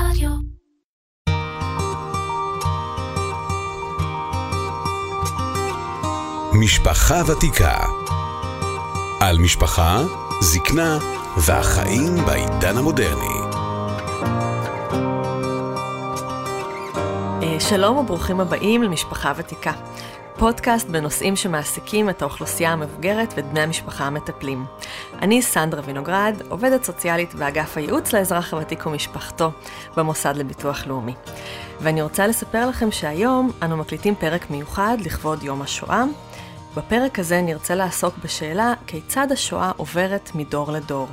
רדיו. משפחה ותיקה. על משפחה, זקנה והחיים בעידן המודרני. אה, שלום וברוכים הבאים למשפחה ותיקה. פודקאסט בנושאים שמעסיקים את האוכלוסייה המבוגרת ואת בני המשפחה המטפלים. אני סנדרה וינוגרד, עובדת סוציאלית באגף הייעוץ לאזרח הוותיק ומשפחתו במוסד לביטוח לאומי. ואני רוצה לספר לכם שהיום אנו מקליטים פרק מיוחד לכבוד יום השואה. בפרק הזה נרצה לעסוק בשאלה כיצד השואה עוברת מדור לדור.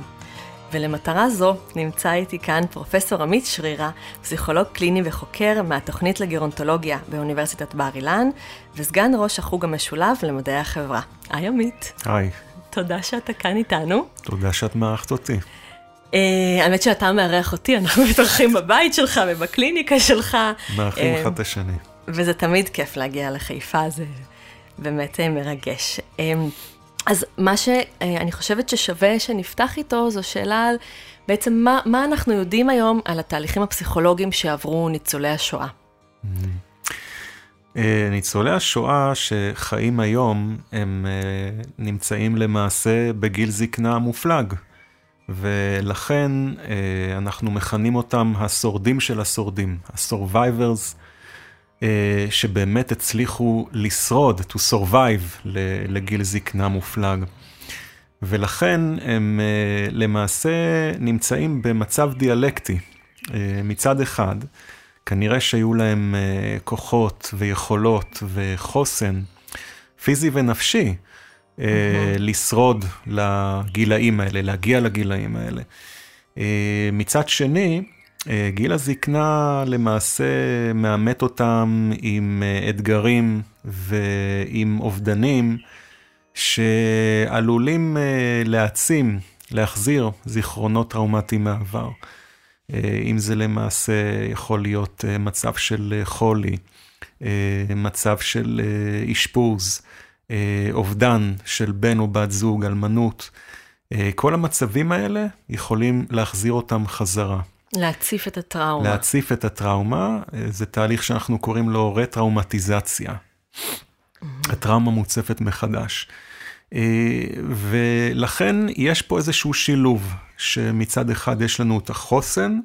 ולמטרה זו נמצא איתי כאן פרופסור עמית שרירה, פסיכולוג קליני וחוקר מהתוכנית לגרונטולוגיה באוניברסיטת בר אילן, וסגן ראש החוג המשולב למדעי החברה. היי עמית. היי, תודה שאתה כאן איתנו. תודה שאת מארחת אותי. Uh, האמת שאתה מארח אותי, אנחנו מתארחים בבית שלך ובקליניקה שלך. מארחים אה, אחד את השני. וזה תמיד כיף להגיע לחיפה, זה באמת אה, מרגש. אה, אז מה שאני חושבת ששווה שנפתח איתו, זו שאלה על בעצם מה, מה אנחנו יודעים היום על התהליכים הפסיכולוגיים שעברו ניצולי השואה. אה, ניצולי השואה שחיים היום, הם אה, נמצאים למעשה בגיל זקנה מופלג. ולכן אה, אנחנו מכנים אותם השורדים של השורדים, ה-survivors, אה, שבאמת הצליחו לשרוד, to survive, לגיל זקנה מופלג. ולכן הם אה, למעשה נמצאים במצב דיאלקטי. אה, מצד אחד, כנראה שהיו להם אה, כוחות ויכולות וחוסן פיזי ונפשי אה, לשרוד לגילאים האלה, להגיע לגילאים האלה. אה, מצד שני, אה, גיל הזקנה למעשה מאמת אותם עם אה, אתגרים ועם אובדנים שעלולים אה, להעצים, להחזיר זיכרונות טראומטיים מהעבר. אה, אם זה למעשה יכול להיות אה, מצב של אה, חולי, אה, מצב של אה, אשפוז, אה, אובדן של בן או בת זוג, אלמנות. אה, כל המצבים האלה יכולים להחזיר אותם חזרה. להציף את הטראומה. להציף את הטראומה, זה תהליך שאנחנו קוראים לו רטראומטיזציה. הטראומה מוצפת מחדש. אה, ולכן יש פה איזשהו שילוב, שמצד אחד יש לנו את החוסן,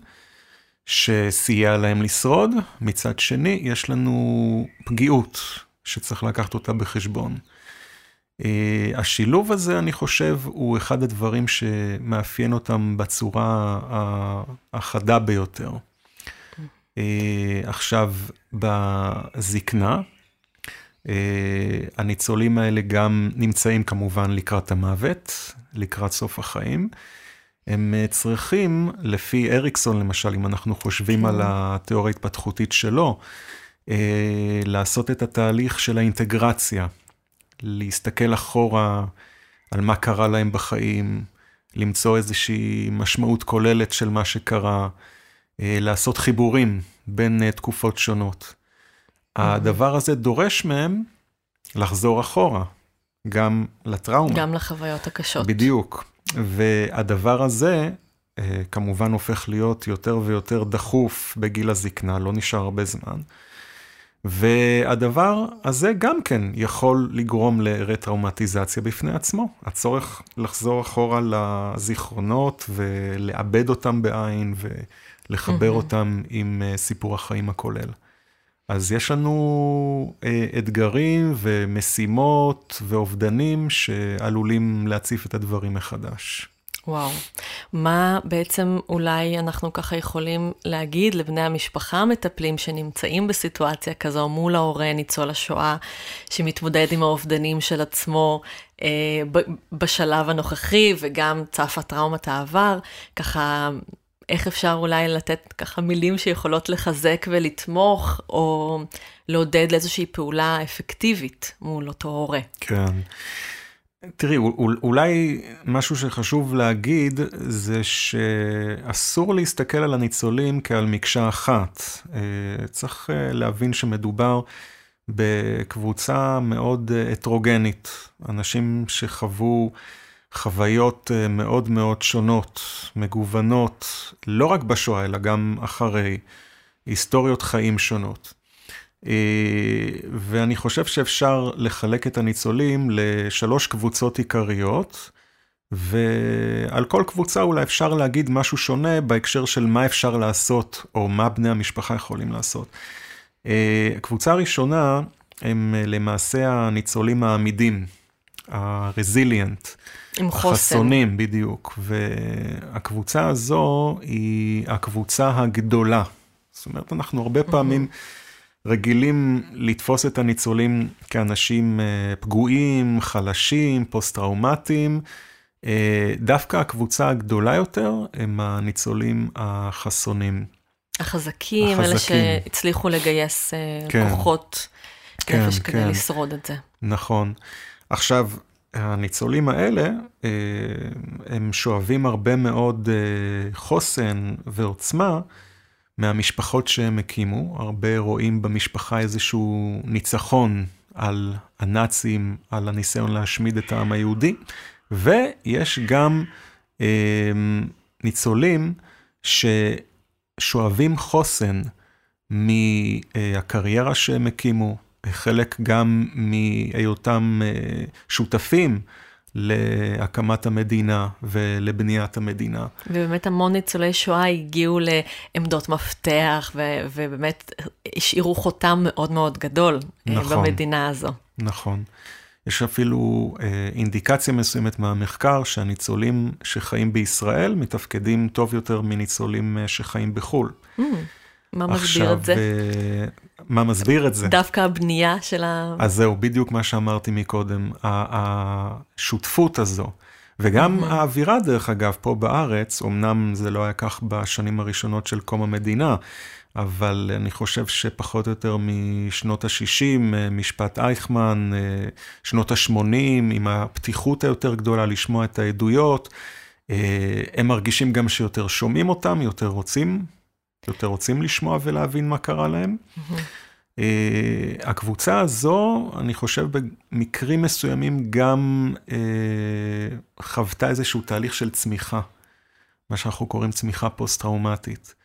שסייע להם לשרוד, מצד שני יש לנו פגיעות שצריח לקחת אותה בחשבון. אה, השילוב הזה, אני חושב, הוא אחד הדברים שמאפיין אותם בצורה החדה ביותר. אה, עכשיו, בזקנה, אה, הניצולים האלה גם נמצאים כמובן לקראת המוות, לקראת סוף החיים. הם צריכים, לפי אריקסון למשל, אם אנחנו חושבים על התיאוריה ההתפתחותית שלו, לעשות את התהליך של האינטגרציה, להסתכל אחורה על מה קרה להם בחיים, למצוא איזושהי משמעות כוללת של מה שקרה, אה, לעשות חיבורים בין אה, תקופות שונות. הדבר הזה דורש מהם לחזור אחורה, גם לטראומה. גם לחוויות הקשות. בדיוק. והדבר הזה אה, כמובן הופך להיות יותר ויותר דחוף בגיל הזקנה, לא נשאר הרבה זמן. והדבר הזה גם כן יכול לגרום לרטראומטיזציה בפני עצמו. הצורך לחזור אחורה לזיכרונות ולעבד אותם בעין ולחבר אותם עם אה, סיפור החיים הכולל. אז יש לנו אה, אתגרים ומשימות ואובדנים שעלולים להציף את הדברים מחדש. וואו. מה בעצם אולי אנחנו ככה יכולים להגיד לבני המשפחה המטפלים שנמצאים בסיטואציה כזו מול ההורה ניצול השואה, שמתמודד עם האובדנים של עצמו אה, בשלב הנוכחי, וגם צפה טראומת העבר, ככה... איך אפשר אולי לתת ככה מילים שיכולות לחזק ולתמוך, או לעודד לאיזושהי פעולה אפקטיבית מול אותו הורה. כן. תראי, אול- אולי משהו שחשוב להגיד זה שאסור להסתכל על הניצולים כעל מקשה אחת. אה, צריך אה, להבין שמדובר בקבוצה מאוד אה, הטרוגנית, אנשים שחוו חוויות מאוד מאוד שונות, מגוונות, לא רק בשואה, אלא גם אחרי, היסטוריות חיים שונות. ואני חושב שאפשר לחלק את הניצולים לשלוש קבוצות עיקריות. ועל כל קבוצה אולי אפשר להגיד משהו שונה בהקשר של מה אפשר לעשות, או מה בני המשפחה יכולים לעשות. הקבוצה הראשונה הם למעשה הניצולים העמידים, ה-resilient. עם חוסן. החסונים, בדיוק. והקבוצה הזו היא הקבוצה הגדולה. זאת אומרת, אנחנו הרבה פעמים רגילים לתפוס את הניצולים כאנשים פגועים, חלשים, פוסט-טראומטיים. דווקא הקבוצה הגדולה יותר הם הניצולים החסונים. החזקים, אלה שהצליחו לגייס כן, כוחות כן, נפש כן. כדי לשרוד את זה. נכון. עכשיו, הניצולים האלה, הם שואבים הרבה מאוד חוסן ועוצמה מהמשפחות שהם הקימו. הרבה רואים במשפחה איזשהו ניצחון על הנאצים, על הניסיון להשמיד את העם היהודי. ויש גם אה, ניצולים ששואבים חוסן מהקריירה שהם הקימו, חלק גם מהיותם אה, שותפים להקמת המדינה ולבניית המדינה. ובאמת המון ניצולי שואה הגיעו לעמדות מפתח, ו- ובאמת השאירו חותם מאוד מאוד גדול אה, נכון, במדינה הזו. נכון. יש אפילו אה, אינדיקציה מסוימת מהמחקר שהניצולים שחיים בישראל מתפקדים טוב יותר מניצולים אה, שחיים בחו"ל. Mm, מה מסביר את זה? אה, מה מסביר את זה? דווקא הבנייה של ה... אז זהו, בדיוק מה שאמרתי מקודם. השותפות הזו, וגם mm-hmm. האווירה, דרך אגב, פה בארץ, אמנם זה לא היה כך בשנים הראשונות של קום המדינה, אבל אני חושב שפחות או יותר משנות ה-60, משפט אייכמן, שנות ה-80, עם הפתיחות היותר גדולה לשמוע את העדויות, הם מרגישים גם שיותר שומעים אותם, יותר רוצים, יותר רוצים לשמוע ולהבין מה קרה להם. Mm-hmm. הקבוצה הזו, אני חושב במקרים מסוימים גם חוותה איזשהו תהליך של צמיחה, מה שאנחנו קוראים צמיחה פוסט-טראומטית.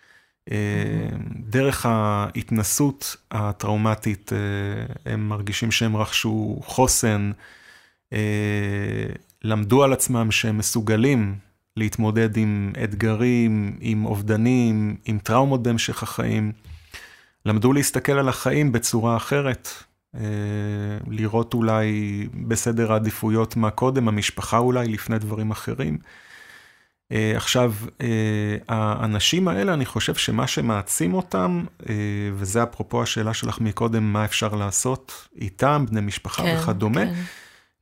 דרך ההתנסות הטראומטית, הם מרגישים שהם רכשו חוסן, למדו על עצמם שהם מסוגלים להתמודד עם אתגרים, עם אובדנים, עם טראומות בהמשך החיים. למדו להסתכל על החיים בצורה אחרת, לראות אולי בסדר העדיפויות מה קודם, המשפחה אולי, לפני דברים אחרים. Uh, עכשיו, uh, האנשים האלה, אני חושב שמה שמעצים אותם, וזה אפרופו השאלה שלך מקודם, מה אפשר לעשות איתם, בני משפחה כן, וכדומה, כן.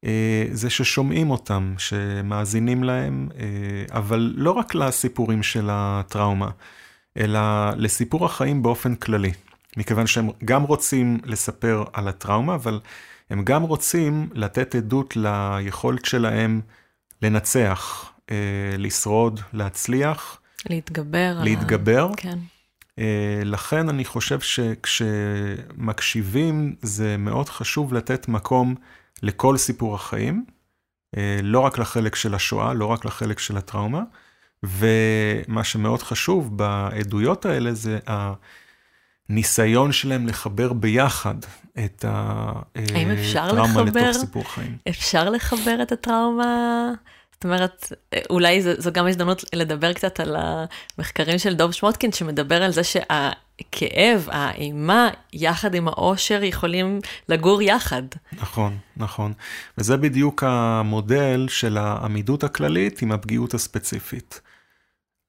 Uh, זה ששומעים אותם, שמאזינים להם, uh, אבל לא רק לסיפורים של הטראומה, אלא לסיפור החיים באופן כללי. מכיוון שהם גם רוצים לספר על הטראומה, אבל הם גם רוצים לתת עדות ליכולת שלהם לנצח. אה, לשרוד, להצליח. להתגבר. להתגבר. על... כן. אה, לכן אני חושב שכשמקשיבים זה מאוד חשוב לתת מקום לכל סיפור החיים, אה, לא רק לחלק של השואה, לא רק לחלק של הטראומה, ומה שמאוד חשוב בעדויות האלה זה הניסיון שלהם לחבר ביחד את הטראומה לתוך סיפור חיים. אפשר לחבר את הטראומה זאת אומרת, אולי זו, זו גם הזדמנות לדבר קצת על המחקרים של דוב שמוטקין, שמדבר על זה שהכאב, האימה, יחד עם האושר, יכולים לגור יחד. נכון, נכון. וזה בדיוק המודל של העמידות הכללית עם הפגיעות הספציפית.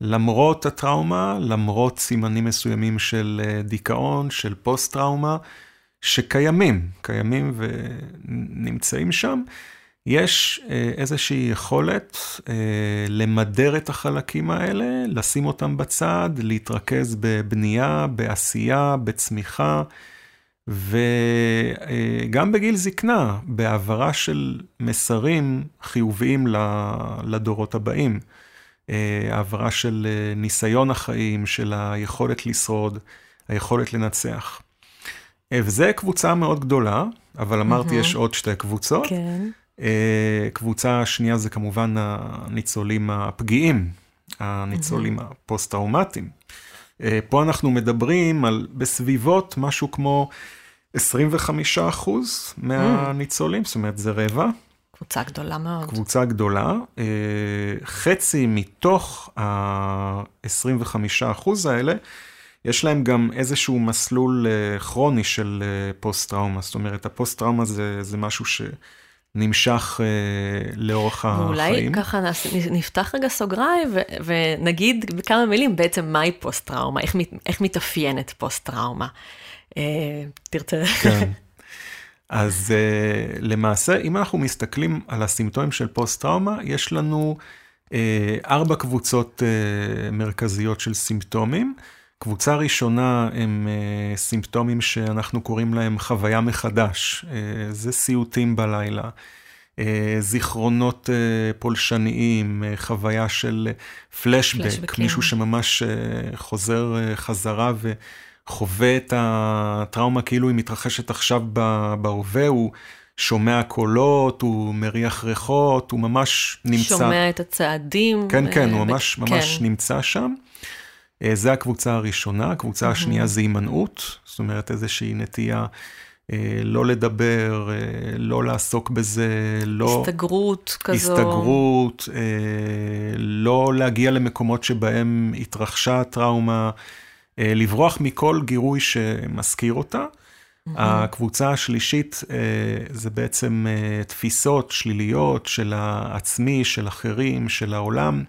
למרות הטראומה, למרות סימנים מסוימים של אה, דיכאון, של פוסט-טראומה, שקיימים, קיימים ונמצאים שם, יש אה, איזושהי יכולת אה, למדר את החלקים האלה, לשים אותם בצד, להתרכז בבנייה, בעשייה, בצמיחה, וגם בגיל זקנה, בהעברה של מסרים חיוביים לדורות הבאים. אה, העברה של ניסיון החיים, של היכולת לשרוד, היכולת לנצח. וזה קבוצה מאוד גדולה, אבל אמרתי, mm-hmm. יש עוד שתי קבוצות. כן. קבוצה השנייה זה כמובן הניצולים הפגיעים, הניצולים. הפוסט-טראומטיים. פה אנחנו מדברים על בסביבות משהו כמו 25 אחוז מהניצולים, זאת אומרת זה רבע. קבוצה גדולה מאוד. קבוצה גדולה. חצי מתוך ה-25 אחוז האלה, יש להם גם איזשהו מסלול כרוני של פוסט-טראומה. זאת אומרת, הפוסט-טראומה זה, זה משהו ש... נמשך uh, לאורך ואולי החיים. ואולי ככה נפתח רגע סוגריים ו- ונגיד בכמה מילים בעצם מהי פוסט-טראומה, איך, איך מתאפיינת פוסט-טראומה. Uh, תרצה? כן. אז uh, למעשה, אם אנחנו מסתכלים על הסימפטומים של פוסט-טראומה, יש לנו uh, ארבע קבוצות uh, מרכזיות של סימפטומים. קבוצה ראשונה הם uh, סימפטומים שאנחנו קוראים להם חוויה מחדש, uh, זה סיוטים בלילה, uh, זיכרונות פולשניים, חוויה של פלשבק, מישהו שממש חוזר חזרה וחווה את הטראומה כאילו היא מתרחשת עכשיו בהווה, הוא שומע קולות, הוא מריח ריחות, הוא ממש נמצא... שומע את הצעדים. כן, כן, הוא ממש, ממש כן. נמצא שם. אה, זה הקבוצה הראשונה, הקבוצה השנייה זה הימנעות, זאת אומרת איזושהי נטייה אה, לא לדבר, אה, לא לעסוק בזה, לא... הסתגרות כזו. הסתגרות, לא להגיע למקומות שבהם התרחשה הטראומה, לברוח מכל גירוי שמזכיר אותה. הקבוצה השלישית זה בעצם תפיסות שליליות של העצמי, של אחרים, של העולם.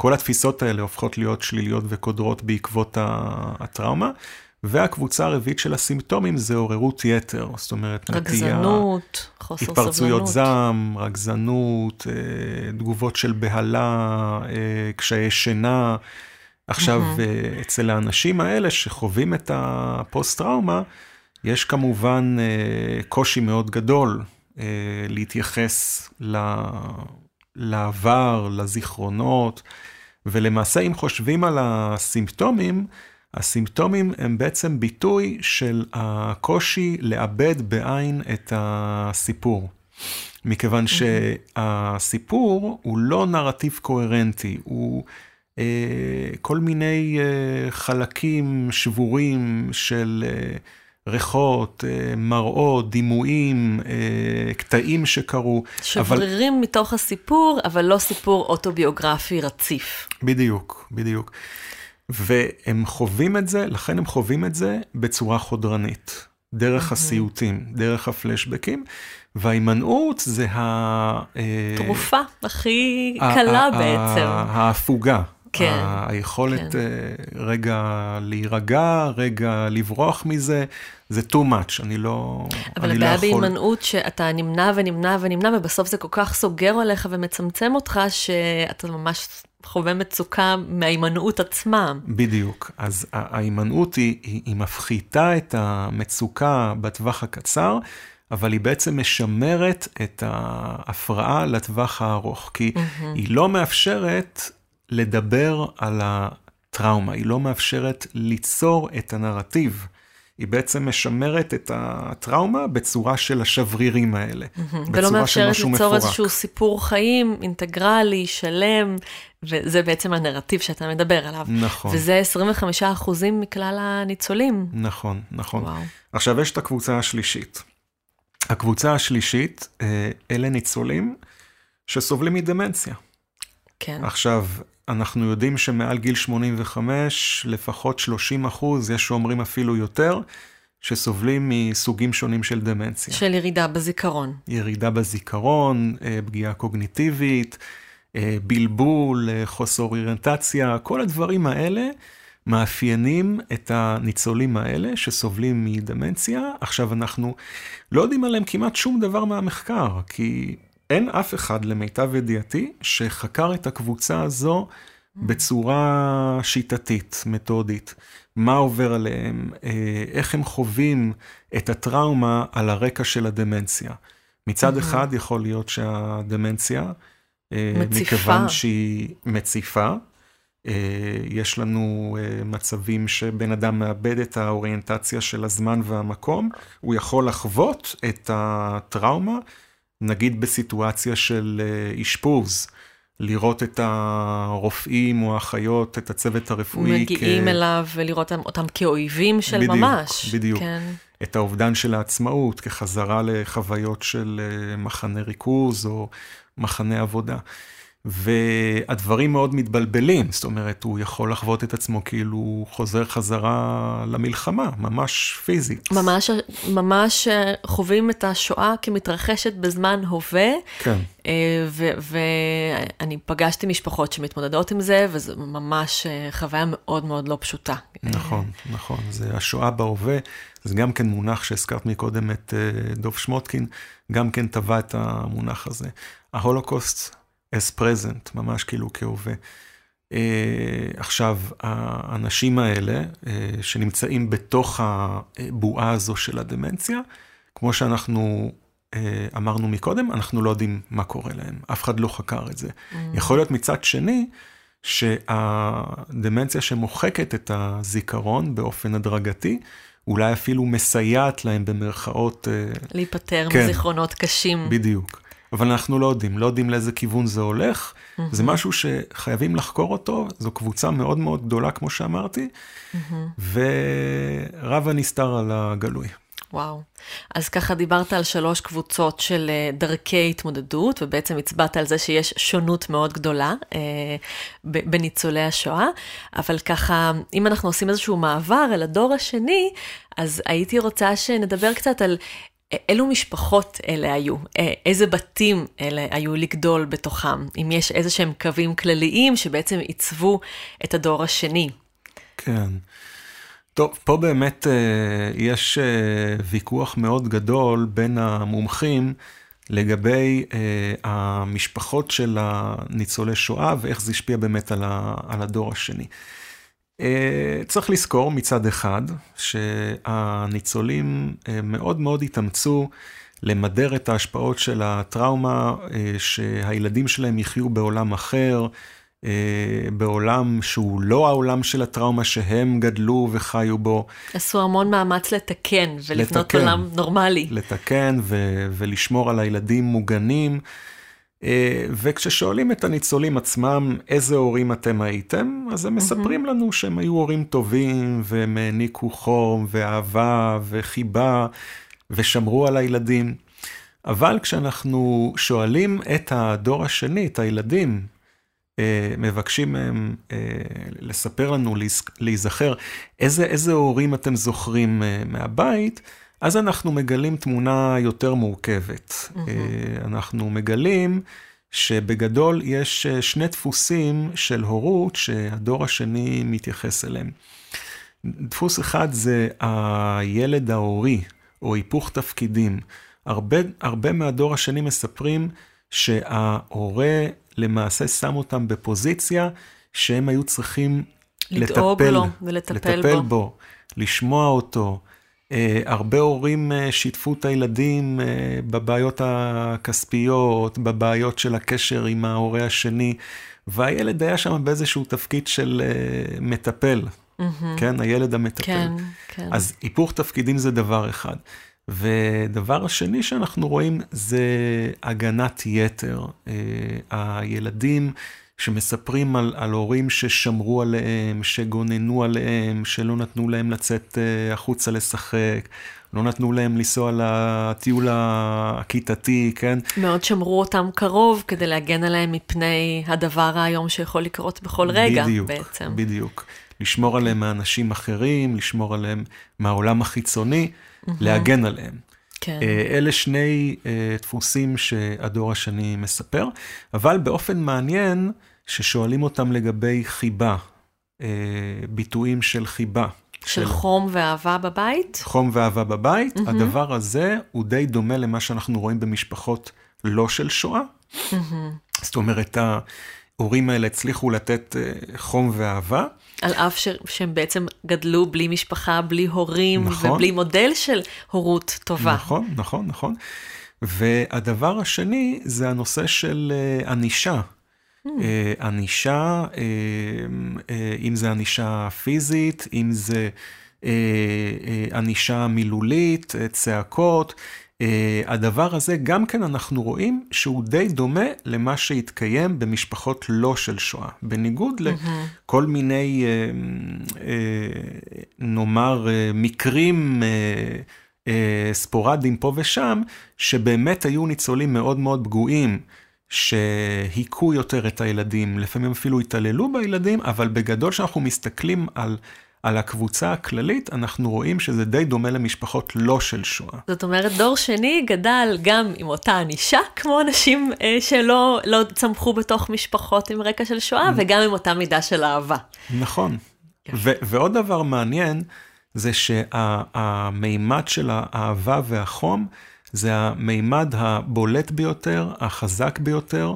כל התפיסות האלה הופכות להיות שליליות וקודרות בעקבות הטראומה. והקבוצה הרביעית של הסימפטומים זה עוררות יתר, זאת אומרת נטייה, רגזנות, חוסר סבלנות. התפרצויות זעם, רגזנות, אה, תגובות של בהלה, אה, קשיי שינה. עכשיו, mm-hmm. אצל האנשים האלה שחווים את הפוסט-טראומה, יש כמובן קושי מאוד גדול להתייחס לעבר, לזיכרונות, ולמעשה אם חושבים על הסימפטומים, הסימפטומים הם בעצם ביטוי של הקושי לאבד בעין את הסיפור. מכיוון שהסיפור הוא לא נרטיב קוהרנטי, הוא אה, כל מיני אה, חלקים שבורים של... אה, ריחות, אה, מראות, דימויים, אה, קטעים שקרו. שברירים אבל... מתוך הסיפור, אבל לא סיפור אוטוביוגרפי רציף. בדיוק, בדיוק. והם חווים את זה, לכן הם חווים את זה בצורה חודרנית, דרך הסיוטים, דרך הפלשבקים, וההימנעות זה ה... תרופה הכי קלה בעצם. ההפוגה. כן. היכולת כן. רגע להירגע, רגע לברוח מזה, זה too much, אני לא, אבל אני לא יכול... אבל הבעיה בהימנעות שאתה נמנע ונמנע ונמנע, ובסוף זה כל כך סוגר עליך ומצמצם אותך, שאתה ממש חווה מצוקה מההימנעות עצמה. בדיוק. אז ההימנעות היא, היא, היא מפחיתה את המצוקה בטווח הקצר, אבל היא בעצם משמרת את ההפרעה לטווח הארוך, כי mm-hmm. היא לא מאפשרת לדבר על הטראומה, היא לא מאפשרת ליצור את הנרטיב. היא בעצם משמרת את הטראומה בצורה של השברירים האלה. Mm-hmm. ולא מאפשרת ליצור איזשהו סיפור חיים אינטגרלי, שלם, וזה בעצם הנרטיב שאתה מדבר עליו. נכון. וזה 25 אחוזים מכלל הניצולים. נכון, נכון. וואו. עכשיו יש את הקבוצה השלישית. הקבוצה השלישית, אה, אלה ניצולים שסובלים מדמנציה. כן. עכשיו, אנחנו יודעים שמעל גיל 85, לפחות 30 אחוז, יש שאומרים אפילו יותר, שסובלים מסוגים שונים של דמנציה. של ירידה בזיכרון. ירידה בזיכרון, אה, פגיעה קוגניטיבית, אה, בלבול, אה, חוסר אוריינטציה, כל הדברים האלה מאפיינים את הניצולים האלה שסובלים מדמנציה. עכשיו, אנחנו לא יודעים עליהם כמעט שום דבר מהמחקר, כי אין אף אחד, למיטב ידיעתי, שחקר את הקבוצה הזו בצורה שיטתית, מתודית. מה עובר עליהם, אה, איך הם חווים את הטראומה על הרקע של הדמנציה. מצד mm-hmm. אחד יכול להיות שהדמנציה, אה, מציפה. מכיוון שהיא מציפה, אה, יש לנו מצבים שבן אדם מאבד את האוריינטציה של הזמן והמקום, הוא יכול לחוות את הטראומה נגיד בסיטואציה של אה, אשפוז, לראות את הרופאים או האחיות, את הצוות הרפואי. מגיעים כ... אליו ולראות אותם כאויבים של בדיוק, ממש. בדיוק, כן. את האובדן של העצמאות כחזרה לחוויות של אה, מחנה ריכוז או מחנה עבודה. והדברים מאוד מתבלבלים, זאת אומרת, הוא יכול לחוות את עצמו כאילו הוא חוזר חזרה למלחמה, ממש פיזית. ממש, ממש אה, חווים את השואה כמתרחשת בזמן הווה. כן. אה, ואני פגשתי משפחות שמתמודדות עם זה, וזו ממש אה, חוויה מאוד מאוד לא פשוטה. נכון, נכון. זה השואה בהווה, זה גם כן מונח שהזכרת מקודם את דוב שמוטקין, גם כן טבע את המונח הזה. ההולוקוסט as present, ממש כאילו כהווה. Uh, עכשיו, האנשים האלה uh, שנמצאים בתוך הבועה הזו של הדמנציה, כמו שאנחנו uh, אמרנו מקודם, אנחנו לא יודעים מה קורה להם, אף אחד לא חקר את זה. Mm. יכול להיות מצד שני, שהדמנציה שמוחקת את הזיכרון באופן הדרגתי, אולי אפילו מסייעת להם במרכאות... להיפטר כן, מזיכרונות קשים. בדיוק. אבל אנחנו לא יודעים, לא יודעים לאיזה כיוון זה הולך. Mm-hmm. זה משהו שחייבים לחקור אותו, זו קבוצה מאוד מאוד גדולה, כמו שאמרתי, mm-hmm. ורב הנסתר על הגלוי. וואו. אז ככה דיברת על שלוש קבוצות של אה, דרכי התמודדות, ובעצם הצבעת על זה שיש שונות מאוד גדולה אה, בניצולי השואה, אבל ככה, אם אנחנו עושים איזשהו מעבר אל הדור השני, אז הייתי רוצה שנדבר קצת על אילו משפחות אלה היו? איזה בתים אלה היו לגדול בתוכם? אם יש איזה שהם קווים כלליים שבעצם עיצבו את הדור השני. כן. טוב, פה באמת יש ויכוח מאוד גדול בין המומחים לגבי המשפחות של הניצולי שואה ואיך זה השפיע באמת על הדור השני. אה, צריך לזכור מצד אחד שהניצולים אה, מאוד מאוד התאמצו למדר את ההשפעות של הטראומה, אה, שהילדים שלהם יחיו בעולם אחר, בעולם שהוא לא העולם של הטראומה שהם גדלו וחיו בו. עשו המון מאמץ לתקן ולבנות לתקן, עולם נורמלי. לתקן ו- ולשמור על הילדים מוגנים. אה, וכששואלים את הניצולים עצמם איזה הורים אתם הייתם, אז הם מספרים לנו שהם היו הורים טובים, והם העניקו חום ואהבה וחיבה, ושמרו על הילדים. אבל כשאנחנו שואלים את הדור השני, את הילדים, אה, מבקשים מהם אה, לספר לנו, להיזכר, איזה, איזה הורים אתם זוכרים מהבית, אז אנחנו מגלים תמונה יותר מורכבת. Mm-hmm. אנחנו מגלים שבגדול יש אה, שני דפוסים של הורות שהדור השני מתייחס אליהם. דפוס אחד זה הילד ההורי, או היפוך תפקידים. הרבה, הרבה מהדור השני מספרים שההורה למעשה שם אותם בפוזיציה שהם היו צריכים לדאוג לטפל, לו ולטפל לטפל בו. בו, לשמוע אותו, הרבה הורים uh, שיתפו את הילדים uh, בבעיות הכספיות, בבעיות של הקשר עם ההורה השני, והילד היה שם באיזשהו תפקיד של uh, מטפל, mm-hmm. כן? הילד המטפל. כן, כן. אז היפוך תפקידים זה דבר אחד. ודבר השני שאנחנו רואים זה הגנת יתר. Uh, הילדים... שמספרים על, על הורים ששמרו עליהם, שגוננו עליהם, שלא נתנו להם לצאת אה, החוצה לשחק, לא נתנו להם לנסוע לטיול הכיתתי, כן? מאוד שמרו אותם קרוב כדי להגן עליהם מפני הדבר האיום שיכול לקרות בכל רגע בדיוק, בעצם. בדיוק. לשמור עליהם מאנשים אחרים, לשמור עליהם מהעולם החיצוני, mm-hmm. להגן עליהם. כן. אה, אלה שני uh, דפוסים שהדור השני מספר, אבל באופן מעניין, ששואלים אותם לגבי חיבה, uh, ביטויים של חיבה. של, של חום ואהבה בבית? חום ואהבה בבית. Mm-hmm. הדבר הזה הוא די דומה למה שאנחנו רואים במשפחות לא של שואה. Mm-hmm. זאת אומרת, ההורים האלה הצליחו לתת uh, חום ואהבה. על אף ש... שהם בעצם גדלו בלי משפחה, בלי הורים, נכון. ובלי מודל של הורות טובה. נכון, נכון, נכון. והדבר השני זה הנושא של uh, ענישה. Uh, ענישה, uh, uh, אם זה ענישה פיזית, אם זה ענישה מילולית, צעקות. הדבר הזה, גם כן אנחנו רואים שהוא די דומה למה שהתקיים במשפחות לא של שואה. בניגוד. לכל מיני, נאמר, מקרים ספורדיים פה ושם, שבאמת היו ניצולים מאוד מאוד פגועים. שהיכו יותר את הילדים, לפעמים אפילו התעללו בילדים, אבל בגדול כשאנחנו מסתכלים על, על הקבוצה הכללית, אנחנו רואים שזה די דומה למשפחות לא של שואה. זאת אומרת, דור שני גדל גם עם אותה ענישה, כמו אנשים אה, שלא לא צמחו בתוך משפחות עם רקע של שואה, וגם עם אותה מידה של אהבה. נכון. ו- ועוד דבר מעניין, זה שהמימד של האהבה והחום, זה המימד הבולט ביותר, החזק ביותר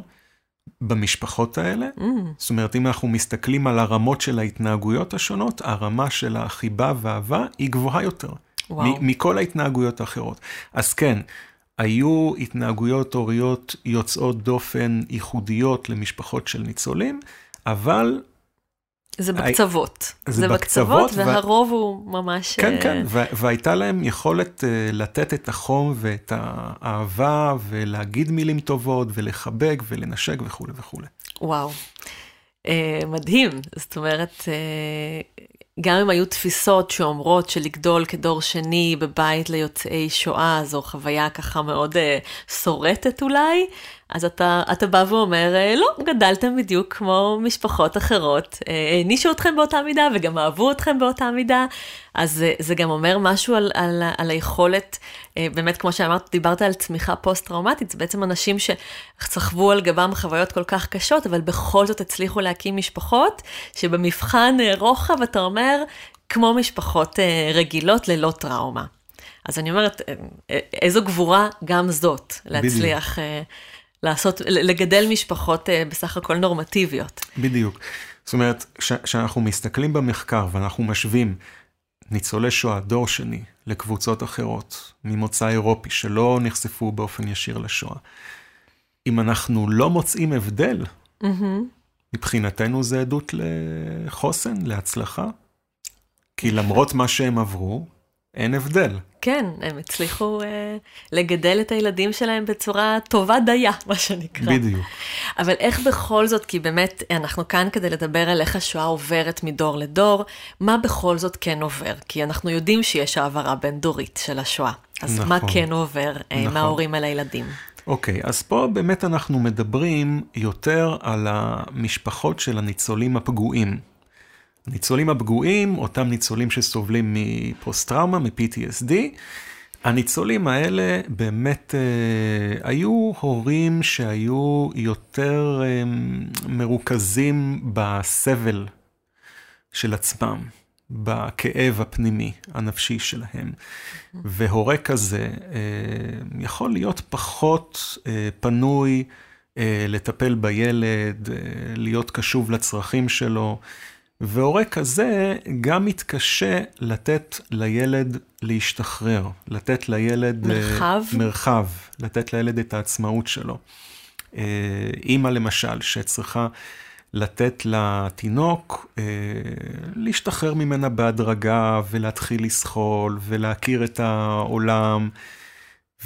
במשפחות האלה. Mm. זאת אומרת, אם אנחנו מסתכלים על הרמות של ההתנהגויות השונות, הרמה של החיבה והאהבה היא גבוהה יותר. וואו. מכל ההתנהגויות האחרות. אז כן, היו התנהגויות הוריות יוצאות דופן ייחודיות למשפחות של ניצולים, אבל זה בקצוות. זה, זה בקצוות, ו... והרוב הוא ממש... כן, כן, ו... והייתה להם יכולת uh, לתת את החום ואת האהבה, ולהגיד מילים טובות, ולחבק, ולנשק וכולי וכולי. וואו, uh, מדהים. זאת אומרת, גם אם היו תפיסות שאומרות שלגדול כדור שני בבית ליוצאי שואה, זו חוויה ככה מאוד שורטת אולי, אז אתה, אתה בא ואומר, אה, לא, גדלתם בדיוק כמו משפחות אחרות, אה, הענישו אתכם באותה מידה וגם אהבו אתכם באותה מידה, אז זה, זה גם אומר משהו על, על, על היכולת, אה, באמת, כמו שאמרת, דיברת על צמיחה פוסט-טראומטית, זה בעצם אנשים שסחבו על גבם חוויות כל כך קשות, אבל בכל זאת הצליחו להקים משפחות, שבמבחן רוחב אתה אומר, כמו משפחות רגילות ללא טראומה. אז אני אומרת, איזו גבורה גם זאת, להצליח... בדיוק. לעשות, לגדל משפחות אה, בסך הכל נורמטיביות. בדיוק. זאת אומרת, כשאנחנו מסתכלים במחקר ואנחנו משווים ניצולי שואה, דור שני, לקבוצות אחרות ממוצא אירופי שלא נחשפו באופן ישיר לשואה, אם אנחנו לא מוצאים הבדל, mm-hmm. מבחינתנו זה עדות לחוסן, להצלחה. כי למרות מה שהם עברו, אין הבדל. כן, הם הצליחו uh, לגדל את הילדים שלהם בצורה טובה דייה, מה שנקרא. בדיוק. אבל איך בכל זאת, כי באמת אנחנו כאן כדי לדבר על איך השואה עוברת מדור לדור, מה בכל זאת כן עובר? כי אנחנו יודעים שיש העברה בין דורית של השואה. אז נכון, מה כן עובר uh, נכון. מההורים אל הילדים? אוקיי, אז פה באמת אנחנו מדברים יותר על המשפחות של הניצולים הפגועים. הניצולים הפגועים, אותם ניצולים שסובלים מפוסט-טראומה, מ-PTSD, הניצולים האלה באמת אה, היו הורים שהיו יותר אה, מרוכזים בסבל של עצמם, בכאב הפנימי, הנפשי שלהם. והורה כזה אה, יכול להיות פחות אה, פנוי אה, לטפל בילד, אה, להיות קשוב לצרכים שלו. והורה כזה גם מתקשה לתת לילד להשתחרר, לתת לילד... אה, מרחב? מרחב, לתת לילד את העצמאות שלו. אה, אימא למשל, שצריכה לתת לתינוק, אה, להשתחרר ממנה בהדרגה ולהתחיל לסחול ולהכיר את העולם.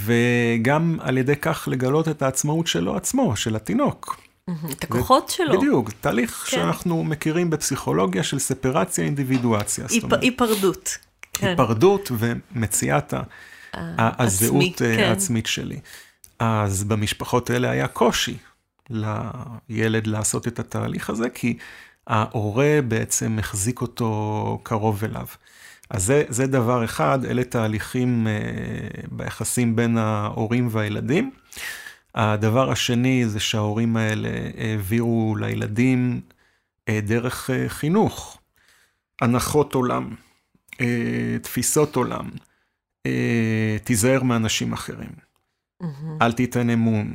וגם על ידי כך לגלות את העצמאות שלו עצמו, של התינוק. את הכוחות שלו. בדיוק, תהליך כן. שאנחנו מכירים בפסיכולוגיה של ספרציה אינדיבידואציה. היפ, היפרדות. כן. היפרדות ומציאת הזהות אה, כן. העצמית שלי. אז במשפחות האלה היה קושי לילד לעשות את התהליך הזה, כי ההורה בעצם החזיק אותו קרוב אליו. אז זה, זה דבר אחד, אלה תהליכים uh, ביחסים בין ההורים והילדים. הדבר השני זה שההורים האלה העבירו לילדים אה, דרך אה, חינוך, הנחות עולם, אה, תפיסות עולם, תיזהר מאנשים אחרים, mm-hmm. אל תיתן אמון.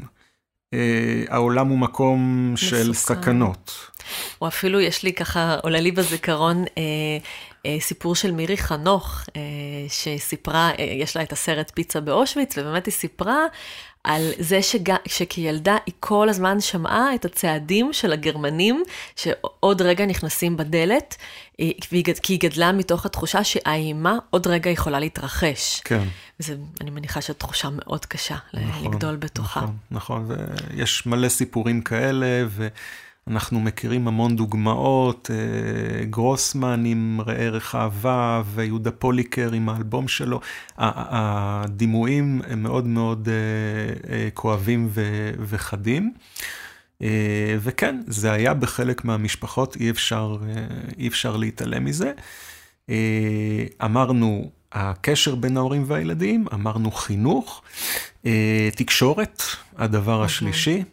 העולם הוא מקום מסוכן. של סכנות. או אפילו יש לי ככה, עולה לי בזיכרון אה, סיפור של מירי חנוך, אה, שסיפרה, אה, יש לה את הסרט פיצה באושוויץ, ובאמת היא סיפרה על זה שג... שכילדה היא כל הזמן שמעה את הצעדים של הגרמנים, שעוד רגע נכנסים בדלת, אה, כי היא גדלה מתוך התחושה שהאימה עוד רגע יכולה להתרחש. כן. וזה, אני מניחה שזו תחושה מאוד קשה נכון, לגדול בתוכה. נכון, נכון, ויש מלא סיפורים כאלה, ו... אנחנו מכירים המון דוגמאות, אה, גרוסמן עם ראה ערך אהבה ויהודה פוליקר עם האלבום שלו. הדימויים הם מאוד מאוד אה, אה, כואבים וחדים. וכן, זה היה בחלק מהמשפחות, אי אפשר, אי אפשר להתעלם מזה. אמרנו, הקשר בין ההורים והילדים, אמרנו חינוך, תקשורת, הדבר השלישי.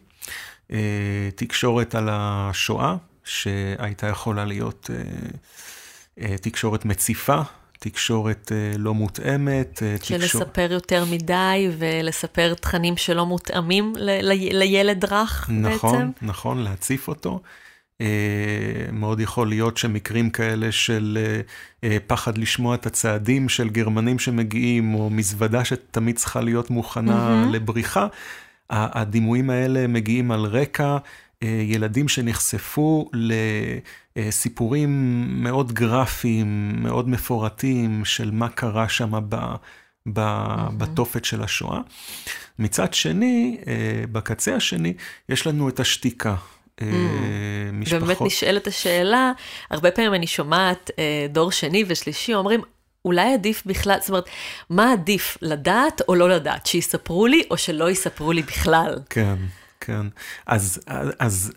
אה, תקשורת על השואה, שהייתה יכולה להיות אה, אה, תקשורת מציפה, תקשורת לא מותאמת. של תקשור... לספר יותר מדי ולספר תכנים שלא מותאמים ל- ל- לילד רך נכון, בעצם. נכון, נכון, להציף אותו. מאוד יכול להיות שמקרים כאלה של פחד לשמוע את הצעדים של גרמנים שמגיעים, או מזוודה שתמיד צריכה להיות מוכנה mm-hmm. לבריחה. הדימויים האלה מגיעים על רקע אה, ילדים שנחשפו לסיפורים מאוד גרפיים, מאוד מפורטים של מה קרה שם בתופת של השואה. מצד שני, אה, בקצה השני, יש לנו את השתיקה. אה, משפחות. ובאמת נשאלת השאלה, הרבה פעמים אני שומעת דור שני ושלישי אומרים, אולי עדיף בכלל, זאת אומרת, מה עדיף, לדעת או לא לדעת? שיספרו לי או שלא יספרו לי בכלל? כן, כן. אז, אז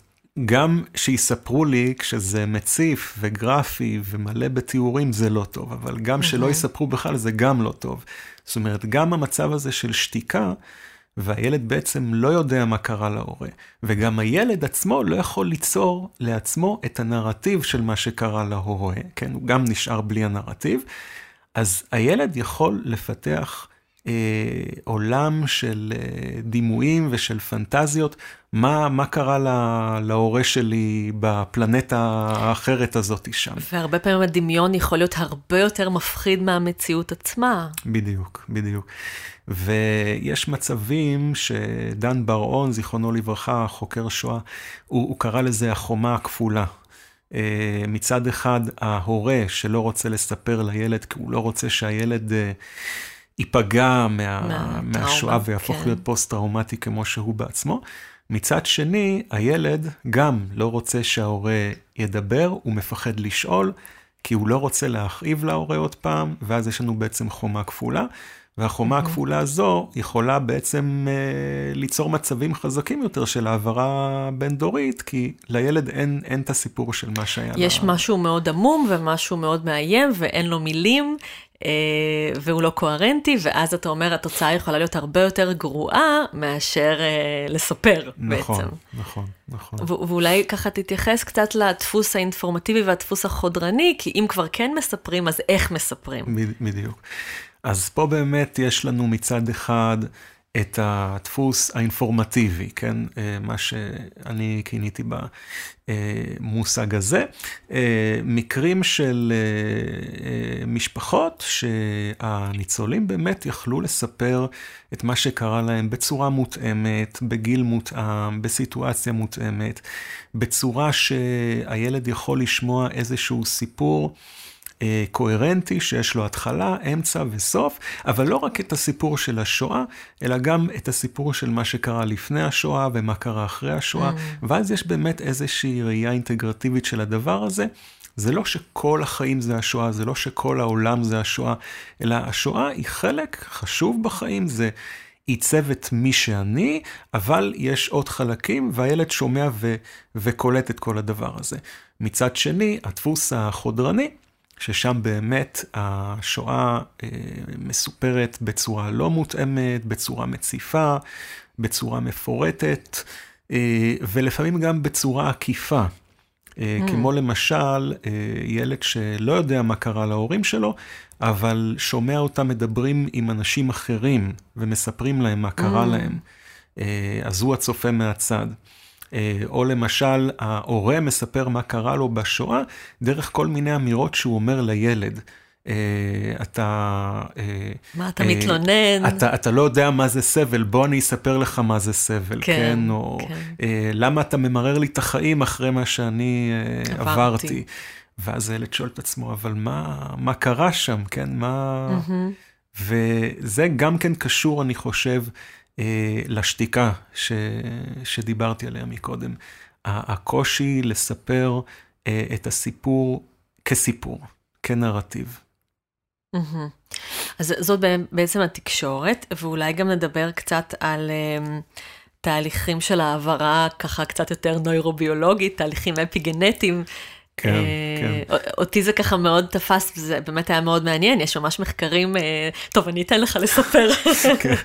גם שיספרו לי כשזה מציף וגרפי ומלא בתיאורים זה לא טוב, אבל גם שלא יספרו בכלל זה גם לא טוב. זאת אומרת, גם המצב הזה של שתיקה, והילד בעצם לא יודע מה קרה להורה, וגם הילד עצמו לא יכול ליצור לעצמו את הנרטיב של מה שקרה להורה, כן? הוא גם נשאר בלי הנרטיב. אז הילד יכול לפתח אה, עולם של אה, דימויים ושל פנטזיות, מה, מה קרה לה, להורה שלי בפלנטה האחרת הזאת שם. והרבה פעמים הדמיון יכול להיות הרבה יותר מפחיד מהמציאות עצמה. בדיוק, בדיוק. ויש מצבים שדן בר-און, זיכרונו לברכה, חוקר שואה, הוא, הוא קרא לזה החומה הכפולה. אה, מצד אחד ההורה שלא רוצה לספר לילד, כי הוא לא רוצה שהילד אה, ייפגע מה, מהשואה ויהפוך כן. להיות פוסט-טראומטי כמו שהוא בעצמו. מצד שני, הילד גם לא רוצה שההורה ידבר, הוא מפחד לשאול, כי הוא לא רוצה להכאיב להורה עוד פעם, ואז יש לנו בעצם חומה כפולה. והחומה mm-hmm. הכפולה הזו יכולה בעצם אה, ליצור מצבים חזקים יותר של העברה בין-דורית, כי לילד אין, אין את הסיפור של מה שהיה. יש לה... משהו מאוד עמום ומשהו מאוד מאיים ואין לו מילים, אה, והוא לא קוהרנטי, ואז אתה אומר, התוצאה יכולה להיות הרבה יותר גרועה מאשר אה, לספר נכון, בעצם. נכון, נכון. ו- ואולי ככה תתייחס קצת לדפוס האינפורמטיבי והדפוס החודרני, כי אם כבר כן מספרים, אז איך מספרים? בדיוק. אז פה באמת יש לנו מצד אחד את הדפוס האינפורמטיבי, כן? אה, מה שאני כיניתי במושג הזה. אה, מקרים של אה, משפחות שהניצולים באמת יכלו לספר את מה שקרה להם בצורה מותאמת, בגיל מותאם, בסיטואציה מותאמת, בצורה שהילד יכול לשמוע איזשהו סיפור. אה, קוהרנטי, שיש לו התחלה, אמצע וסוף, אבל לא רק את הסיפור של השואה, אלא גם את הסיפור של מה שקרה לפני השואה ומה קרה אחרי השואה, mm. ואז יש באמת איזושהי ראייה אינטגרטיבית של הדבר הזה. זה לא שכל החיים זה השואה, זה לא שכל העולם זה השואה, אלא השואה היא חלק חשוב בחיים, זה עיצב את מי שאני, אבל יש עוד חלקים, והילד שומע ו- וקולט את כל הדבר הזה. מצד שני, הדפוס החודרני, ששם באמת השואה אה, מסופרת בצורה לא מותאמת, בצורה מציפה, בצורה מפורטת, אה, ולפעמים גם בצורה עקיפה. אה, mm. כמו למשל, ילד שלא יודע מה קרה להורים שלו, אבל שומע אותם מדברים עם אנשים אחרים ומספרים להם מה קרה mm. להם. אז הוא הצופה מהצד. אה, או למשל, ההורה מספר מה קרה לו בשואה, דרך כל מיני אמירות שהוא אומר לילד. אתה... מה אתה מתלונן? אתה, אתה לא יודע מה זה סבל, בוא אני אספר לך מה זה סבל, כן? כן? או כן. למה אתה ממרר לי את החיים אחרי מה שאני עברתי. עברתי. ואז הילד שואל את עצמו, אבל מה, מה קרה שם, כן? מה... Mm-hmm. וזה גם כן קשור, אני חושב, אה, לשתיקה ש... שדיברתי עליה מקודם. הקושי לספר אה, את הסיפור כסיפור, כנרטיב. Mm-hmm. אז זאת בעצם התקשורת, ואולי גם נדבר קצת על אה, תהליכים של העברה, ככה קצת יותר נוירוביולוגית, תהליכים אפיגנטיים. כן, כן. אותי זה ככה מאוד תפס, וזה באמת היה מאוד מעניין, יש ממש מחקרים, אה, טוב, אני אתן לך לספר. כן.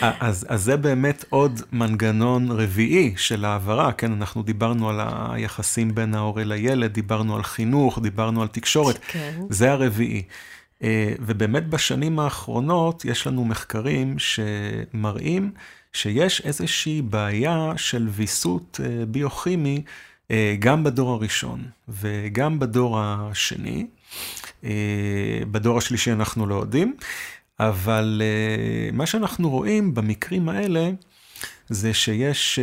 אז, אז זה באמת עוד מנגנון רביעי של העברה, כן, אנחנו דיברנו על היחסים בין ההורה לילד, דיברנו על חינוך, דיברנו על תקשורת, כן. זה הרביעי. אה, ובאמת בשנים האחרונות יש לנו מחקרים שמראים שיש איזושהי בעיה של ויסות אה, ביוכימי. אה, גם בדור הראשון וגם בדור השני. אה, בדור השלישי אנחנו לא יודעים, אבל אה, מה שאנחנו רואים במקרים האלה, זה שיש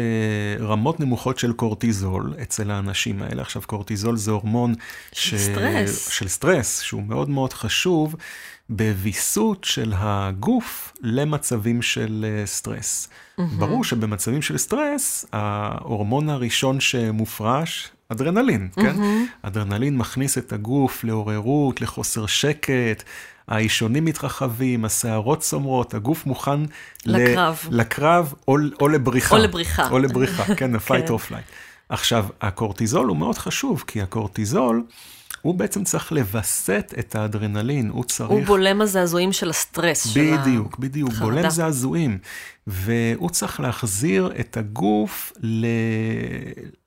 רמות נמוכות של קורטיזול אצל האנשים האלה. עכשיו, קורטיזול זה הורמון של ש... סטרס. של סטרס, שהוא מאוד מאוד חשוב בוויסות של הגוף למצבים של סטרס. Mm-hmm. ברור שבמצבים של סטרס, ההורמון הראשון שמופרש, אדרנלין, mm-hmm. כן? אדרנלין מכניס את הגוף לעוררות, לחוסר שקט, האישונים מתרחבים, השערות סומרות, הגוף מוכן לקרב, ל... לקרב או, או לבריחה. או לבריחה. או לבריחה, כן, ה-fight or flight. עכשיו, הקורטיזול הוא מאוד חשוב, כי הקורטיזול... הוא בעצם צריך לווסת את האדרנלין, הוא צריך... הוא בולם הזעזועים של הסטרס, בדיוק, של החרדה. בדיוק, בדיוק, בולם זעזועים. והוא צריך להחזיר את הגוף ל...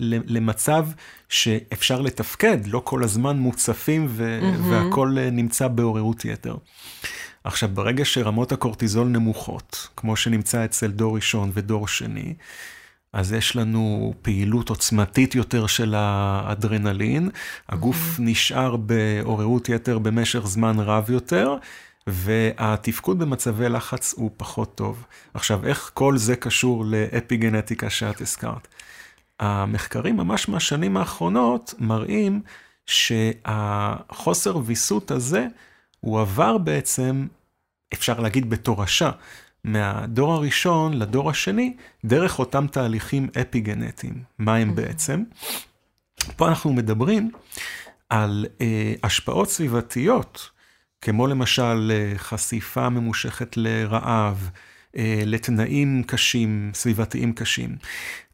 למצב שאפשר לתפקד, לא כל הזמן מוצפים ו... mm-hmm. והכול נמצא בעוררות יתר. עכשיו, ברגע שרמות הקורטיזול נמוכות, כמו שנמצא אצל דור ראשון ודור שני, אז יש לנו פעילות עוצמתית יותר של האדרנלין, הגוף mm-hmm. נשאר בעוררות יתר במשך זמן רב יותר, והתפקוד במצבי לחץ הוא פחות טוב. עכשיו, איך כל זה קשור לאפיגנטיקה שאת הזכרת? המחקרים ממש מהשנים האחרונות מראים שהחוסר ויסות הזה, הוא עבר בעצם, אפשר להגיד בתורשה, מהדור הראשון לדור השני, דרך אותם תהליכים אפיגנטיים. מה הם בעצם? פה אנחנו מדברים על אה, השפעות סביבתיות, כמו למשל אה, חשיפה ממושכת לרעב, אה, לתנאים קשים, סביבתיים קשים.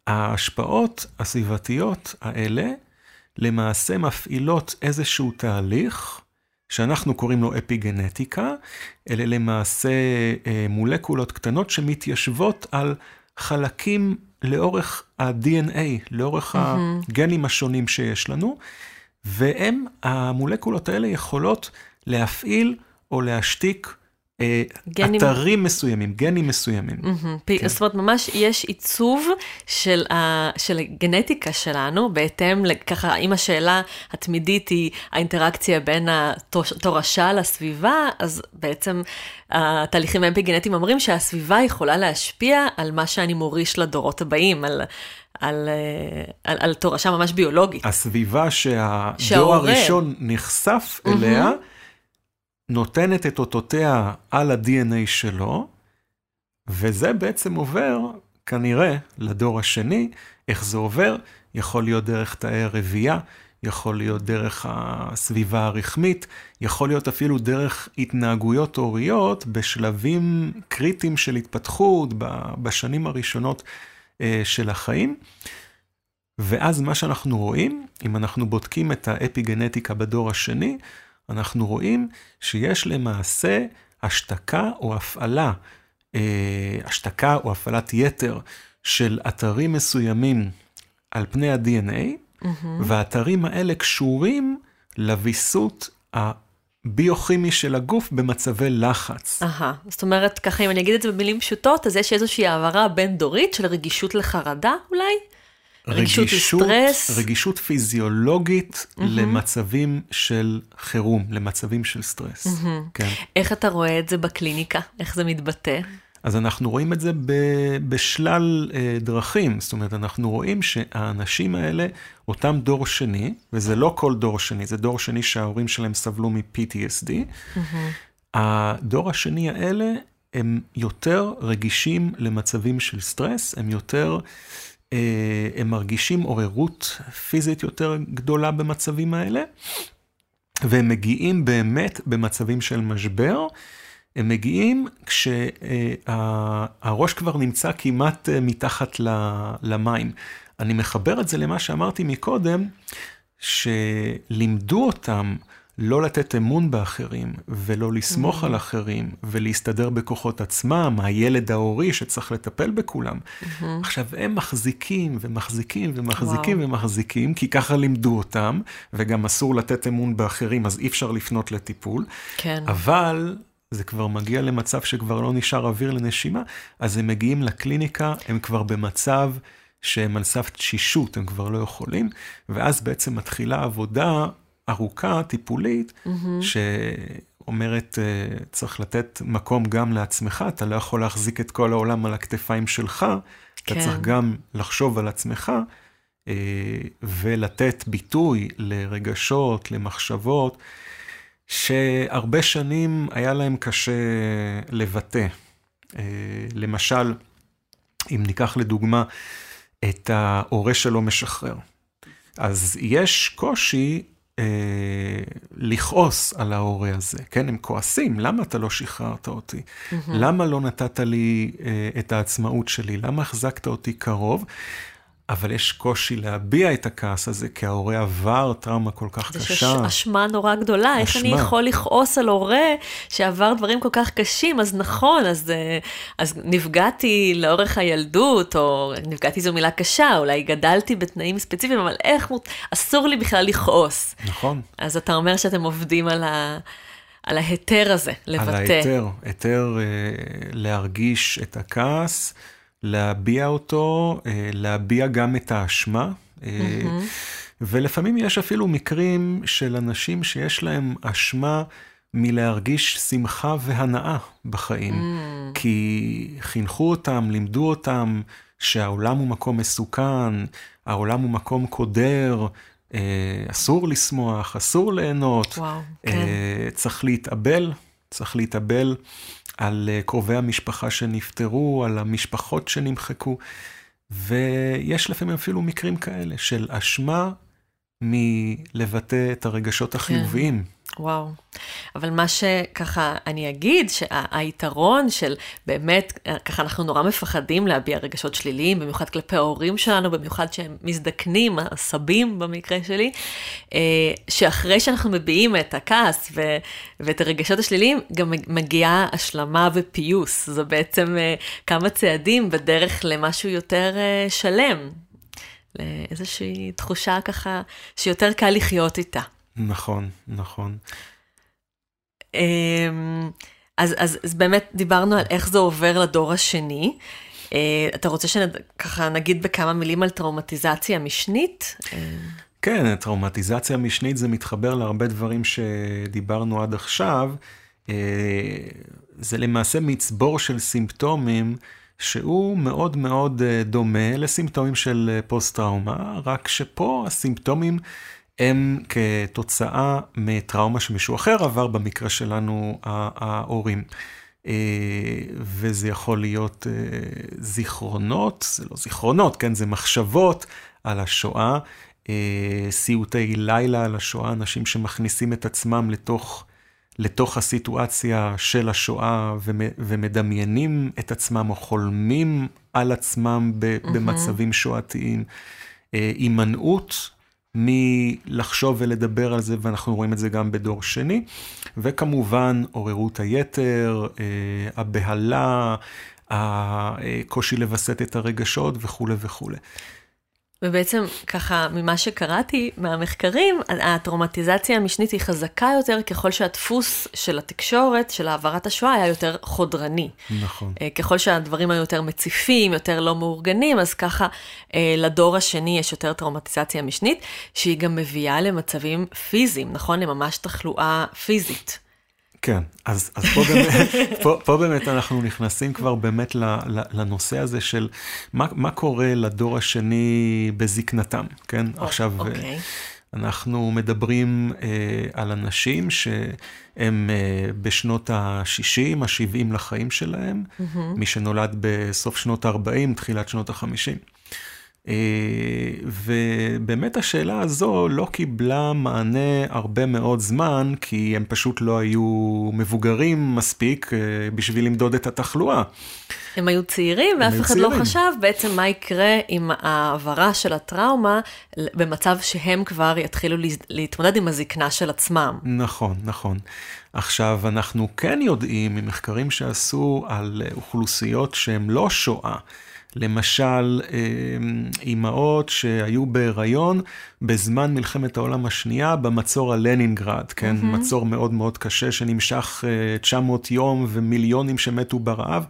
ההשפעות הסביבתיות האלה למעשה מפעילות איזשהו תהליך שאנחנו קוראים לו אפיגנטיקה, אלה למעשה אה, מולקולות קטנות שמתיישבות על חלקים לאורך ה-DNA, לאורך mm-hmm. הגנים השונים שיש לנו, והם, המולקולות האלה יכולות להפעיל או להשתיק גנים... אתרים מסוימים, גנים מסוימים. Mm-hmm. כן. זאת אומרת, ממש יש עיצוב של, ה... של הגנטיקה שלנו, בהתאם לככה, אם השאלה התמידית היא האינטראקציה בין התורשה לסביבה, אז בעצם התהליכים האפיגנטיים אומרים שהסביבה יכולה להשפיע על מה שאני מוריש לדורות הבאים, על... על, אה, על, על תורשה ממש ביולוגית. הסביבה שהדור שהעורר. הראשון נחשף אליה, mm-hmm. נותנת את אותותיה על ה-DNA שלו, וזה בעצם עובר, כנראה, לדור השני. איך זה עובר? יכול להיות דרך תאי הרבייה, יכול להיות דרך הסביבה הרחמית, יכול להיות אפילו דרך התנהגויות הוריות בשלבים קריטיים של התפתחות, בשנים הראשונות אה, של החיים. ואז מה שאנחנו רואים, אם אנחנו בודקים את האפיגנטיקה בדור השני, אנחנו רואים שיש למעשה השתקה או הפעלה, אה, השתקה או הפעלת יתר של אתרים מסוימים על פני ה-DNA, mm-hmm. והאתרים האלה קשורים לוויסות הביוכימי של הגוף במצבי לחץ. אהה, זאת אומרת, ככה אם אני אגיד את זה במילים פשוטות, אז יש איזושהי העברה בין-דורית של רגישות לחרדה אולי? רגישות לסטרס. רגישות פיזיולוגית mm-hmm. למצבים של חירום, למצבים של סטרס. Mm-hmm. כן. איך אתה רואה את זה בקליניקה? איך זה מתבטא? אז אנחנו רואים את זה ב- בשלל אה, דרכים. זאת אומרת, אנחנו רואים שהאנשים האלה, אותם דור שני, וזה לא כל דור שני, זה דור שני שההורים שלהם סבלו מ-PTSD, mm-hmm. הדור השני האלה, הם יותר רגישים למצבים של סטרס, הם יותר... אה, הם מרגישים עוררות פיזית יותר גדולה במצבים האלה, והם מגיעים באמת במצבים של משבר. הם מגיעים כשהראש כבר נמצא כמעט אה, מתחת למים. אני מחבר את זה למה שאמרתי מקודם, שלימדו אותם לא לתת אמון באחרים, ולא לסמוך mm-hmm. על אחרים, ולהסתדר בכוחות עצמם, הילד ההורי שצריך לטפל בכולם. Mm-hmm. עכשיו, הם מחזיקים ומחזיקים ומחזיקים וואו. ומחזיקים, כי ככה לימדו אותם, וגם אסור לתת אמון באחרים, אז אי אפשר לפנות לטיפול. כן. אבל... זה כבר מגיע למצב שכבר לא נשאר אוויר לנשימה, אז הם מגיעים לקליניקה, הם כבר במצב שהם על סף תשישות, הם כבר לא יכולים, ואז בעצם מתחילה עבודה ארוכה, טיפולית, mm-hmm. שאומרת, אה, צריך לתת מקום גם לעצמך, אתה לא יכול להחזיק את כל העולם על הכתפיים שלך, כן. אתה צריך גם לחשוב על עצמך, אה, ולתת ביטוי לרגשות, למחשבות, שהרבה שנים היה להם קשה לבטא. אה, למשל, אם ניקח לדוגמה את ההורה שלא משחרר. אז יש קושי אה, לכעוס על ההורה הזה, כן? הם כועסים, למה אתה לא שחררת אותי? Mm-hmm. למה לא נתת לי אה, את העצמאות שלי? למה החזקת אותי קרוב? אבל יש קושי להביע את הכעס הזה, כי ההורה עבר טראומה כל כך קשה. זה שיש אשמה נורא גדולה, איך אני יכול לכעוס על הורה שעבר דברים כל כך קשים? אז נכון, אז, אה, אז נפגעתי לאורך הילדות, או נפגעתי זו מילה קשה, אולי גדלתי בתנאים ספציפיים, אבל איך, אסור לי בכלל לכעוס. נכון. אז אתה אומר שאתם עובדים על ה... על ההיתר הזה, לבטא. על ההיתר, היתר אה, להרגיש את הכעס. להביע אותו, אה, להביע גם את האשמה. Mm-hmm. ולפעמים יש אפילו מקרים של אנשים שיש להם אשמה מלהרגיש שמחה והנאה בחיים. Mm. כי חינכו אותם, לימדו אותם שהעולם הוא מקום מסוכן, העולם הוא מקום קודר, אה, אסור לשמוח, אסור ליהנות, וואו, כן. צריך להתאבל, צריך להתאבל. על אה, קרובי המשפחה שנפטרו, על המשפחות שנמחקו, ויש לפעמים אפילו מקרים כאלה של אשמה מלבטא את הרגשות כן. החיוביים. כן. וואו. אבל מה שככה אני אגיד, שהיתרון של באמת, ככה אנחנו נורא מפחדים להביע רגשות שליליים, במיוחד כלפי ההורים שלנו, במיוחד שהם מזדקנים, הסבים במקרה שלי, אה, שאחרי שאנחנו מביעים את הכעס ו, ואת הרגשות השליליים, גם מגיעה השלמה ופיוס. זה בעצם אה, כמה צעדים בדרך למשהו יותר אה, שלם. לאיזושהי תחושה ככה שיותר קל לחיות איתה. נכון, נכון. אמ, אז, אז, אז באמת דיברנו על איך זה עובר לדור השני. אה, אתה רוצה שככה נגיד בכמה מילים על טראומטיזציה משנית? כן, טראומטיזציה משנית זה מתחבר להרבה דברים שדיברנו עד עכשיו. אה, זה למעשה מצבור של סימפטומים שהוא מאוד מאוד אה, דומה לסימפטומים של פוסט-טראומה, רק שפה הסימפטומים הם כתוצאה מטראומה שמישהו אחר עבר, במקרה שלנו ההורים. אה, וזה יכול להיות אה, זיכרונות, זה לא זיכרונות, כן, זה מחשבות על השואה, אה, סיוטי לילה על השואה, אנשים שמכניסים את עצמם לתוך, לתוך הסיטואציה של השואה ומדמיינים את עצמם או חולמים על עצמם במצבים שואתיים. הימנעות מלחשוב ולדבר על זה, ואנחנו רואים את זה גם בדור שני. וכמובן, עוררות היתר, אה, הבהלה, הקושי לווסת את הרגשות וכולי וכולי. ובעצם ככה, ממה שקראתי מהמחקרים, הטראומטיזציה המשנית היא חזקה יותר ככל שהדפוס של התקשורת, של העברת השואה, היה יותר חודרני. נכון. אה, ככל שהדברים היו יותר מציפים, יותר לא מאורגנים, אז ככה אה, לדור השני יש יותר טראומטיזציה משנית, שהיא גם מביאה למצבים פיזיים, נכון? לממש תחלואה פיזית. כן, אז, אז פה, באמת, פה, פה באמת אנחנו נכנסים כבר באמת לנושא הזה של מה, מה קורה לדור השני בזקנתם, כן? או, עכשיו, אוקיי. אנחנו מדברים אה, על אנשים שהם אה, בשנות ה-60, ה-70 לחיים שלהם, mm-hmm. מי שנולד בסוף שנות ה-40, תחילת שנות ה-50. אה, ובאמת השאלה הזו לא קיבלה מענה הרבה מאוד זמן, כי הם פשוט לא היו מבוגרים מספיק אה, בשביל למדוד את התחלואה. הם היו צעירים, ואף אחד לא חשב בעצם מה יקרה עם העברה של הטראומה במצב שהם כבר יתחילו להתמודד עם הזקנה של עצמם. נכון, נכון. עכשיו, אנחנו כן יודעים ממחקרים שעשו על אוכלוסיות שהן לא שואה. למשל, אמ, אימהות שהיו בהיריון בזמן מלחמת העולם השנייה במצור על לנינגרד, כן? Mm-hmm. מצור מאוד מאוד קשה שנמשך 900 אה, יום ומיליונים שמתו ברעב.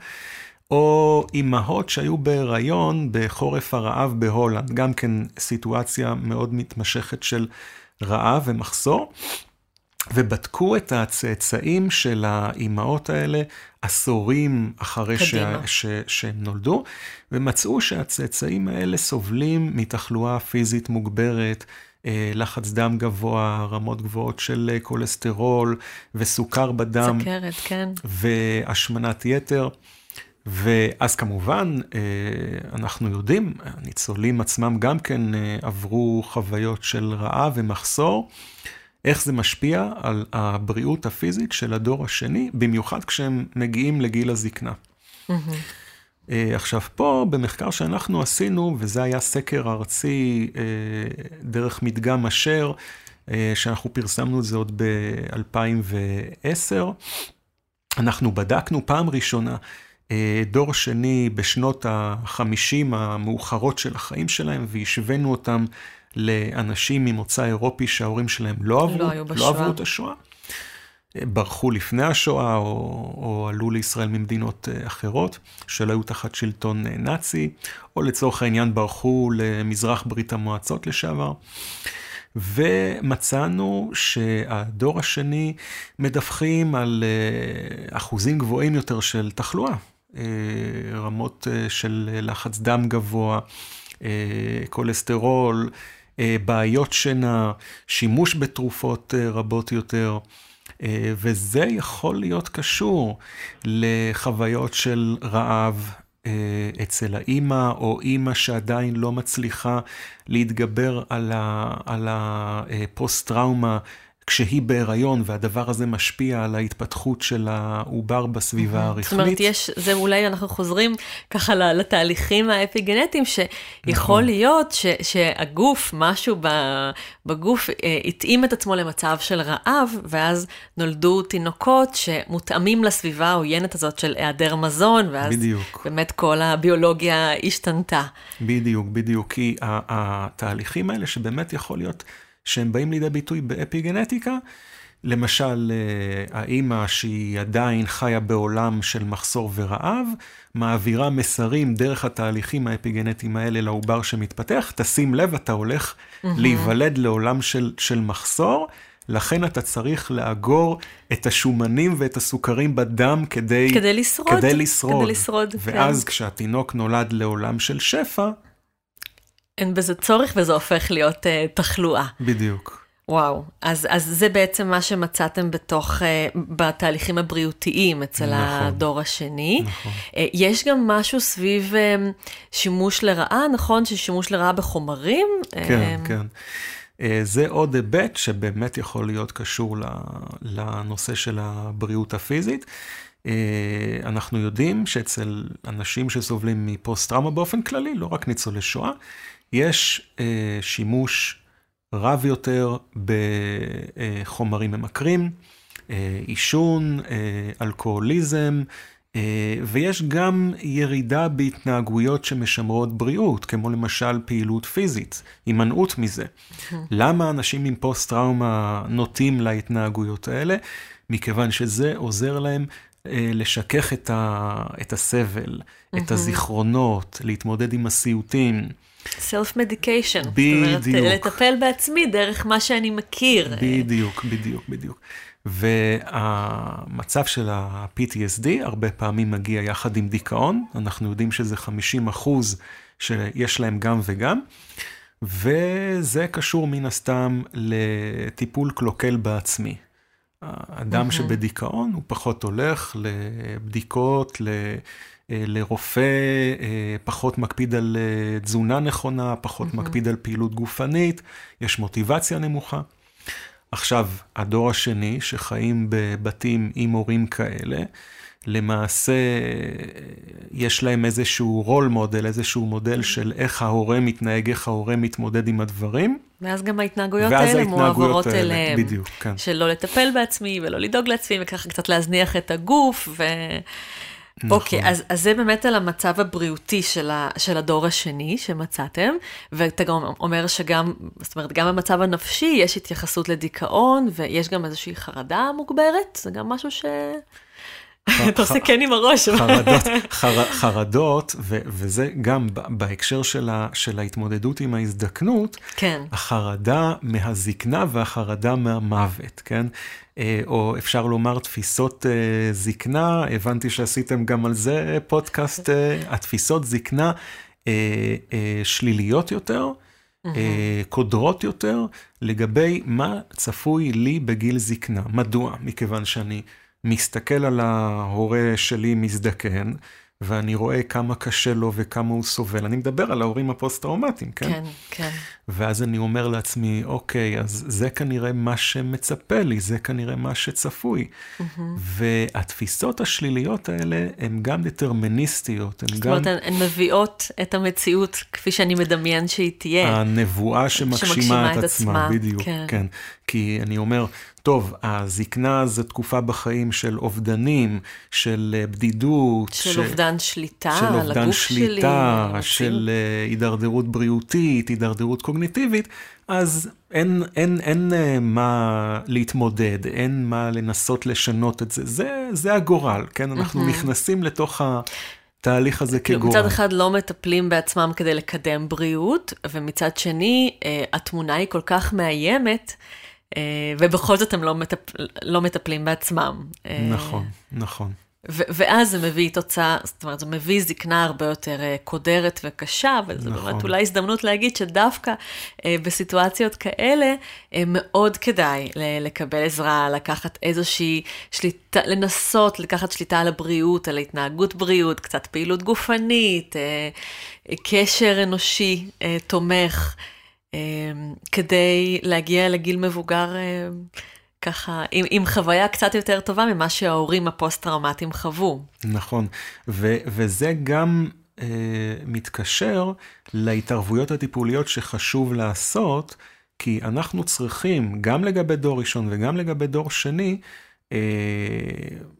או אימהות שהיו בהיריון בחורף הרעב בהולנד, גם כן סיטואציה מאוד מתמשכת של רעב ומחסור. ובדקו את הצאצאים של האימהות האלה עשורים אחרי ש... ש... שהם נולדו, ומצאו שהצאצאים האלה סובלים מתחלואה פיזית מוגברת, אה, לחץ דם גבוה, רמות גבוהות של אה, כולסטרול וסוכר בדם. סכרת, כן. והשמנת יתר. ואז כמובן, אה, אנחנו יודעים, הניצולים עצמם גם כן עברו חוויות של רעב ומחסור. איך זה משפיע על הבריאות הפיזית של הדור השני, במיוחד כשהם מגיעים לגיל הזקנה. Mm-hmm. עכשיו פה, במחקר שאנחנו עשינו, וזה היה סקר ארצי אה, דרך מדגם אשר, אה, שאנחנו פרסמנו את זה עוד ב-2010, אנחנו בדקנו פעם ראשונה דור שני בשנות ה-50 המאוחרות של החיים שלהם, והשווינו אותם לאנשים ממוצא אירופי שההורים שלהם לא עברו, לא, לא עברו את השואה. ברחו לפני השואה או, או עלו לישראל ממדינות אה, אחרות שלא היו תחת שלטון אה, נאצי, או לצורך העניין ברחו למזרח ברית המועצות לשעבר. ומצאנו שהדור השני מדווחים על אה, אחוזים גבוהים יותר של תחלואה, רמות של לחץ דם גבוה, כולסטרול, אה, בעיות שינה, שימוש בתרופות אה, רבות יותר, אה, וזה יכול להיות קשור לחוויות של רעב אצל האימא, או אימא שעדיין לא מצליחה להתגבר על הפוסט-טראומה כשהיא בהיריון, והדבר הזה משפיע על ההתפתחות של העובר בסביבה הרחמית. זאת אומרת, יש, זה אולי אנחנו חוזרים ככה לתהליכים האפיגנטיים, שיכול נכון. להיות ש, שהגוף, משהו בגוף, אה, התאים את עצמו למצב של רעב, ואז נולדו תינוקות שמותאמים לסביבה העוינת הזאת של היעדר מזון, ואז בדיוק. באמת כל הביולוגיה השתנתה. בדיוק, בדיוק, כי התהליכים האלה שבאמת יכול להיות... שהם באים לידי ביטוי באפיגנטיקה. למשל, אה, האימא שהיא עדיין חיה בעולם של מחסור ורעב, מעבירה מסרים דרך התהליכים האפיגנטיים האלה לעובר שמתפתח, תשים לב, אתה הולך mm-hmm. להיוולד לעולם של, של מחסור, לכן אתה צריך לאגור את השומנים ואת הסוכרים בדם כדי, כדי לשרוד. כדי לשרוד. כדי לשרוד, ואז כן. כשהתינוק נולד לעולם של שפע, אין בזה צורך וזה הופך להיות uh, תחלואה. בדיוק. וואו, אז, אז זה בעצם מה שמצאתם בתוך, uh, בתהליכים הבריאותיים אצל נכון, הדור השני. נכון. Uh, יש גם משהו סביב uh, שימוש לרעה, נכון? ששימוש לרעה בחומרים? כן, uh, כן. Uh, זה עוד היבט שבאמת יכול להיות קשור לנושא של הבריאות הפיזית. Uh, אנחנו יודעים שאצל אנשים שסובלים מפוסט-טראומה באופן כללי, לא רק ניצולי שואה, יש אה, שימוש רב יותר בחומרים ממכרים, אה, עישון, אה, אלכוהוליזם, ויש גם ירידה בהתנהגויות שמשמרות בריאות, כמו למשל פעילות פיזית, הימנעות מזה. למה אנשים עם פוסט-טראומה נוטים להתנהגויות האלה? מכיוון שזה עוזר להם לשכך את, ה, את הסבל. את הזיכרונות, להתמודד עם הסיוטים. סלף מדיקיישן. בדיוק. זאת אומרת, לטפל בעצמי דרך מה שאני מכיר. בדיוק, בדיוק, בדיוק. והמצב של ה-PTSD הרבה פעמים מגיע יחד עם דיכאון, אנחנו יודעים שזה 50 אחוז שיש להם גם וגם, וזה קשור מן הסתם לטיפול קלוקל בעצמי. האדם mm-hmm. שבדיכאון הוא פחות הולך לבדיקות, ל... לרופא, אה, פחות מקפיד על אה, תזונה נכונה, פחות mm-hmm. מקפיד על פעילות גופנית, יש מוטיבציה נמוכה. עכשיו, הדור השני, שחיים בבתים עם הורים כאלה, למעשה יש להם איזשהו רול מודל, איזשהו מודל של איך ההורה מתנהג, איך ההורה מתמודד עם הדברים. ואז גם ההתנהגויות האלה מועברות אליהם. בדיוק, כן. של לא לטפל בעצמי ולא לדאוג לעצמי, וככה קצת להזניח את הגוף, ו... נכון. אוקיי, אז, אז זה באמת על המצב הבריאותי של, ה, של הדור השני שמצאתם, ואתה גם אומר שגם, זאת אומרת, גם במצב הנפשי יש התייחסות לדיכאון, ויש גם איזושהי חרדה מוגברת, זה גם משהו ש... אתה עושה כן עם הראש. חרדות, חר, חרדות ו, וזה גם בהקשר של, ה, של ההתמודדות עם ההזדקנות, כן. החרדה מהזקנה והחרדה מהמוות, כן? אה, או אפשר לומר תפיסות אה, זקנה, הבנתי שעשיתם גם על זה פודקאסט, אה, התפיסות זקנה שליליות יותר. קודרות יותר לגבי מה צפוי לי בגיל זקנה. מדוע? מכיוון שאני מסתכל על ההורה שלי מזדקן, ואני רואה כמה קשה לו וכמה הוא סובל. אני מדבר על ההורים הפוסט-טראומטיים, כן? כן, כן. ואז אני אומר לעצמי, אוקיי, אז זה כנראה מה שמצפה לי, זה כנראה מה שצפוי. Mm-hmm. והתפיסות השליליות האלה הן גם דטרמיניסטיות, הן גם... זאת אומרת, הן מביאות את המציאות כפי שאני מדמיין שהיא תהיה. הנבואה שמגשימה, שמגשימה את, את עצמה, עצמה, בדיוק, כן. כן. כי אני אומר, טוב, הזקנה זה תקופה בחיים של אובדנים, של אה, בדידות. של, של אובדן שליטה של אובדן על הגוף שליטה, שלי. של uh, הידרדרות בריאותית, הידרדרות קוגניטיבית, אז אין, אין, אין, אין uh, מה להתמודד, אין מה לנסות לשנות את זה. זה, זה הגורל, כן? אנחנו נכנסים לתוך ה... התהליך הזה כאילו, כגורל. מצד אחד לא מטפלים בעצמם כדי לקדם בריאות, ומצד שני, התמונה היא כל כך מאיימת, אה, ובכל זאת הם לא, מטפ... לא מטפלים בעצמם. אה, נכון, נכון. ו- ואז זה מביא תוצאה, זאת אומרת, זה מביא זקנה הרבה יותר uh, קודרת וקשה, וזו נכון. באמת אולי הזדמנות להגיד שדווקא uh, בסיטואציות כאלה, uh, מאוד כדאי ל- לקבל עזרה, לקחת איזושהי שליטה, לנסות לקחת שליטה על הבריאות, על התנהגות בריאות, קצת פעילות גופנית, uh, קשר אנושי uh, תומך. אמ, כדי להגיע לגיל מבוגר אמ, ככה, עם, עם חוויה קצת יותר טובה ממה שההורים הפוסט-טראומטיים חוו. נכון, ו, וזה גם אה, מתקשר להתערבויות הטיפוליות שחשוב לעשות, כי אנחנו צריכים, גם לגבי דור ראשון וגם לגבי דור שני, אה,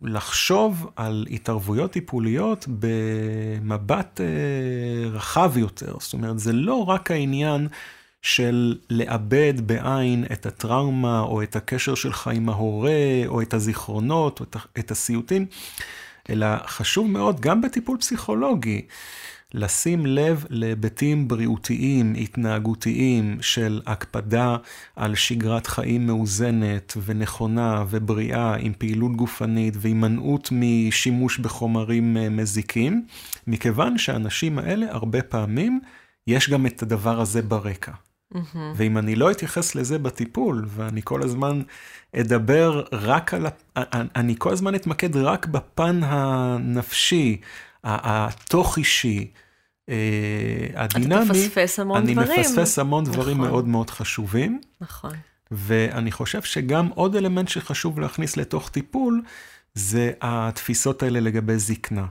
לחשוב על התערבויות טיפוליות במבט אה, רחב יותר. זאת אומרת, זה לא רק העניין של לאבד בעין את הטראומה, או את הקשר שלך עם ההורה, או את הזיכרונות, או את הסיוטים, אלא חשוב מאוד, גם בטיפול פסיכולוגי, לשים לב להיבטים בריאותיים, התנהגותיים, של הקפדה על שגרת חיים מאוזנת ונכונה ובריאה, עם פעילות גופנית והימנעות משימוש בחומרים אה, מזיקים, מכיוון שהאנשים האלה, הרבה פעמים, יש גם את הדבר הזה ברקע. Mm-hmm. ואם אני לא אתייחס לזה בטיפול, ואני כל הזמן אדבר רק על, אני כל הזמן אתמקד רק בפן הנפשי, התוך-אישי, אה, הדינמי, אתה מפספס המון אני דברים. אני מפספס המון דברים נכון. מאוד מאוד חשובים. נכון. ואני חושב שגם עוד אלמנט שחשוב להכניס לתוך טיפול, זה התפיסות האלה לגבי זקנה.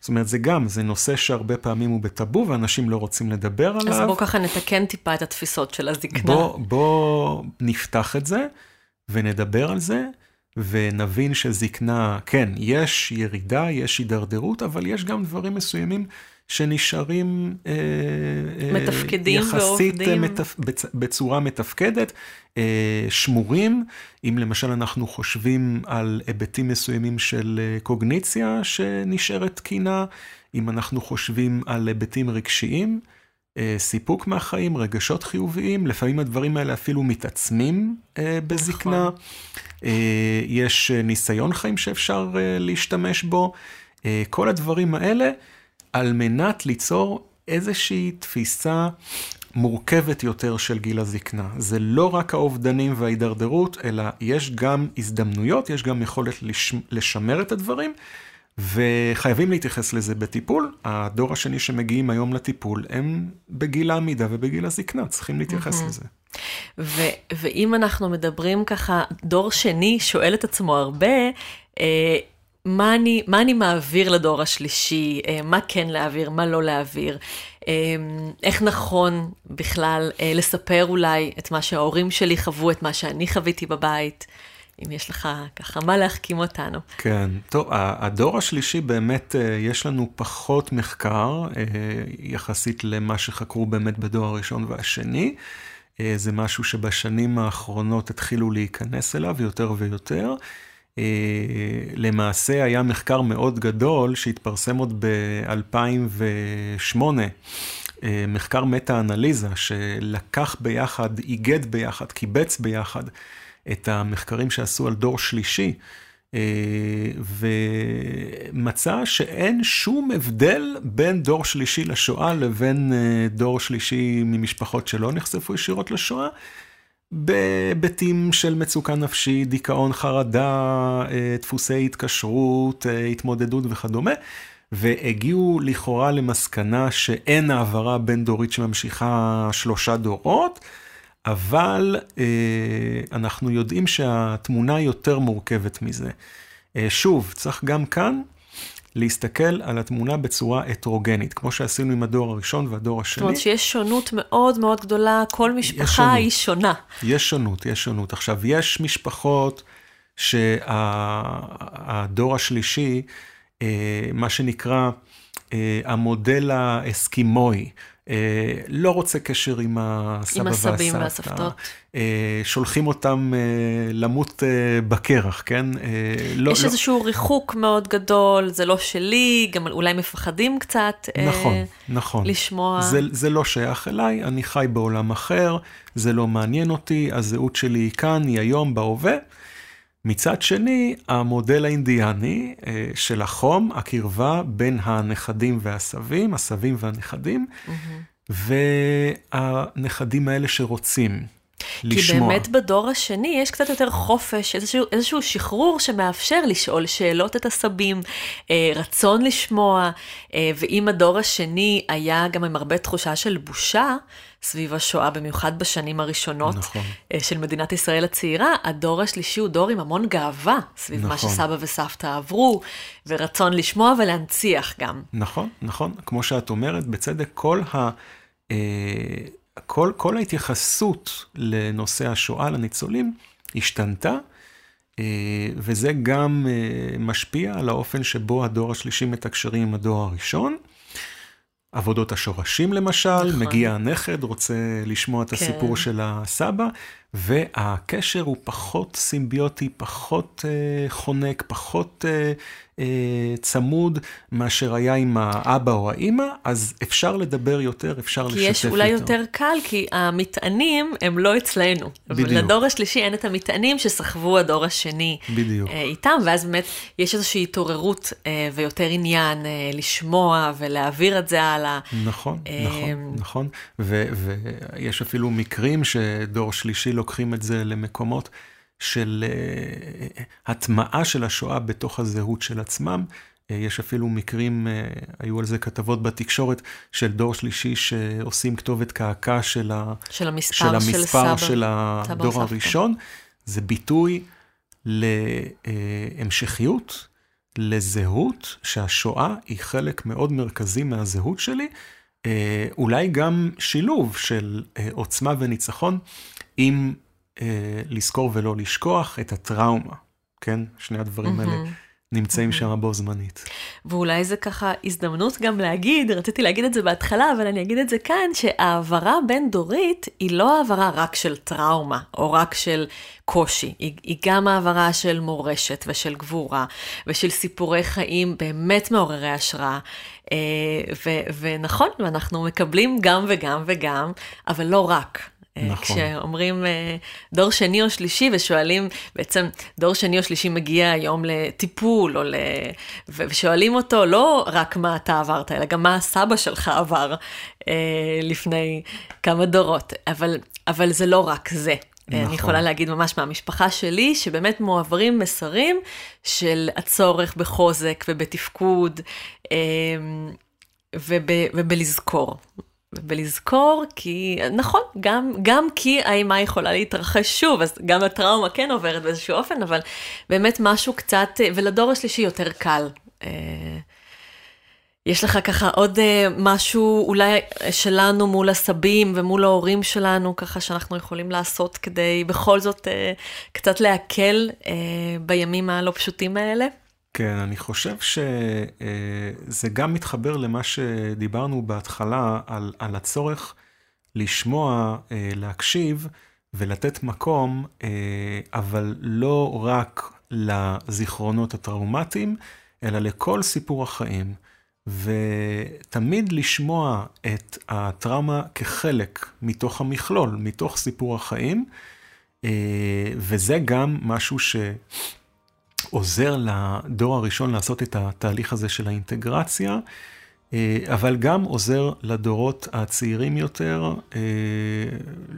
זאת אומרת, זה גם, זה נושא שהרבה פעמים הוא בטאבו ואנשים לא רוצים לדבר עליו. אז בוא ככה נתקן טיפה את התפיסות של הזקנה. בוא, בוא נפתח את זה ונדבר על זה, ונבין שזקנה, כן, יש ירידה, יש הידרדרות, אבל יש גם דברים מסוימים שנשארים אה, מתפקדים יחסית ועובדים. מתפ... בצורה מתפקדת, אה, שמורים. אם למשל אנחנו חושבים על היבטים מסוימים של קוגניציה שנשארת תקינה, אם אנחנו חושבים על היבטים רגשיים, סיפוק מהחיים, רגשות חיוביים, לפעמים הדברים האלה אפילו מתעצמים בזקנה. נכון. יש ניסיון חיים שאפשר להשתמש בו. כל הדברים האלה על מנת ליצור איזושהי תפיסה מורכבת יותר של גיל הזקנה. זה לא רק האובדנים וההידרדרות, אלא יש גם הזדמנויות, יש גם יכולת לש... לשמר את הדברים, וחייבים להתייחס לזה בטיפול. הדור השני שמגיעים היום לטיפול, הם בגיל העמידה ובגיל הזקנה, צריכים להתייחס לזה. ו- ואם אנחנו מדברים ככה, דור שני שואל את עצמו הרבה, אה, מה אני, מה אני מעביר לדור השלישי, אה, מה כן להעביר, מה לא להעביר, אה, איך נכון בכלל אה, לספר אולי את מה שההורים שלי חוו, את מה שאני חוויתי בבית. אם יש לך ככה מה להחכים אותנו. כן, טוב, הדור השלישי באמת, יש לנו פחות מחקר יחסית למה שחקרו באמת בדור הראשון והשני. זה משהו שבשנים האחרונות התחילו להיכנס אליו יותר ויותר. אה, למעשה היה מחקר מאוד גדול שהתפרסם עוד ב-2008, אה, מחקר מטה-אנליזה שלקח ביחד, איגד ביחד, קיבץ ביחד את המחקרים שעשו על דור שלישי. אה, ומצא שאין שום הבדל בין דור שלישי לשואה לבין דור שלישי ממשפחות שלא נחשפו ישירות לשואה. בהיבטים של מצוקה נפשית, דיכאון, חרדה, אה, דפוסי התקשרות, אה, התמודדות וכדומה, והגיעו לכאורה למסקנה שאין העברה בין דורית שממשיכה שלושה דורות, אבל אה, אנחנו יודעים שהתמונה יותר מורכבת מזה. שוב, צריך גם כאן להסתכל על התמונה בצורה הטרוגנית, כמו שעשינו עם הדור הראשון והדור השני. זאת אומרת שיש שונות מאוד מאוד גדולה, כל משפחה היא שונה. יש שונות, יש שונות. עכשיו, יש משפחות שהדור השלישי, אה, מה שנקרא אה, המודל האסקימואי, לא רוצה קשר עם הסבא והסבתא. עם הסבים והסבתות. אה, שולחים אותם אה, למות בקרח, כן? לא, יש לא... איזשהו ריחוק מאוד גדול, זה לא שלי, גם אולי מפחדים קצת נכון, נכון. לשמוע. זה, זה לא שייך אליי, אני חי בעולם אחר, זה לא מעניין אותי, הזהות שלי היא כאן, היא היום, בהווה. מצד שני, המודל האינדיאני של החום, הקרבה בין הנכדים והסבים, הסבים והנכדים. והנכדים האלה שרוצים. לשמוע. כי באמת בדור השני יש קצת יותר חופש, איזשהו, איזשהו שחרור שמאפשר לשאול שאלות את הסבים, אה, רצון לשמוע, אה, ואם הדור השני היה גם עם הרבה תחושה של בושה סביב השואה, במיוחד בשנים הראשונות נכון. אה, של מדינת ישראל הצעירה, הדור השלישי הוא דור עם המון גאווה סביב נכון. מה שסבא וסבתא עברו, ורצון לשמוע ולהנציח גם. נכון, נכון. כמו שאת אומרת, בצדק, כל ה... כל, כל ההתייחסות לנושא השואה, לניצולים, השתנתה, אה, וזה גם אה, משפיע על האופן שבו הדור השלישי מתקשרים עם הדור הראשון. עבודות השורשים למשל, נכון. מגיע הנכד, רוצה לשמוע את כן. הסיפור של הסבא, והקשר הוא פחות סימביוטי, פחות אה, חונק, פחות אה, צמוד מאשר היה עם האבא או האימא, אז אפשר לדבר יותר, אפשר לשתף יותר. כי יש אולי יותר קל, כי המטענים הם לא אצלנו. בדיוק. לדור השלישי אין את המטענים שסחבו הדור השני בדיוק. אה, איתם, ואז באמת יש איזושהי התעוררות אה, ויותר עניין אה, לשמוע ולהעביר את זה הלאה. נכון, אה, נכון, נכון. ויש אפילו מקרים שדור שלישי לוקחים את זה למקומות. של uh, הטמעה של השואה בתוך הזהות של עצמם. Uh, יש אפילו מקרים, uh, היו על זה כתבות בתקשורת, של דור שלישי שעושים כתובת קעקע של, ה, של המספר של, המספר של, סבא, של הדור הראשון. זה ביטוי להמשכיות, לזהות, שהשואה היא חלק מאוד מרכזי מהזהות שלי. אולי גם שילוב של עוצמה וניצחון עם אה, לזכור ולא לשכוח את הטראומה. כן? שני הדברים האלה נמצאים שם בו זמנית. ואולי זה ככה הזדמנות גם להגיד, רציתי להגיד את זה בהתחלה, אבל אני אגיד את זה כאן, שהעברה בין-דורית היא לא העברה רק של טראומה, או רק של קושי, היא, היא גם העברה של מורשת ושל גבורה, ושל סיפורי חיים באמת מעוררי השראה. אה, ו- ונכון, ואנחנו מקבלים גם וגם וגם, אבל לא רק. אה, נכון. כשאומרים אה, דור שני או שלישי ושואלים, בעצם דור שני או שלישי מגיע היום לטיפול, או ל... ושואלים אותו לא רק מה אתה עברת, אלא גם מה הסבא שלך עבר אה, לפני כמה דורות. אבל, אבל זה לא רק זה. נכון. אני יכולה להגיד ממש מהמשפחה שלי, שבאמת מועברים מסרים של הצורך בחוזק ובתפקוד וב, ובלזכור. ולזכור כי, נכון, גם, גם כי האימה יכולה להתרחש שוב, אז גם הטראומה כן עוברת באיזשהו אופן, אבל באמת משהו קצת, ולדור השלישי יותר קל. אה, יש לך ככה עוד אה, משהו אולי שלנו מול הסבים ומול ההורים שלנו, ככה שאנחנו יכולים לעשות כדי בכל זאת אה, קצת להקל בימים הלא פשוטים האלה? כן, אני חושב שזה גם מתחבר למה שדיברנו בהתחלה, על, על הצורך לשמוע, אה, להקשיב ולתת מקום, אה, אבל לא רק לזיכרונות הטראומטיים, אלא לכל סיפור החיים. ותמיד לשמוע את הטראומה כחלק מתוך המכלול, מתוך סיפור החיים, אה, וזה גם משהו ש... עוזר לדור הראשון לעשות את התהליך הזה של האינטגרציה, אה, אבל גם עוזר לדורות הצעירים יותר אה,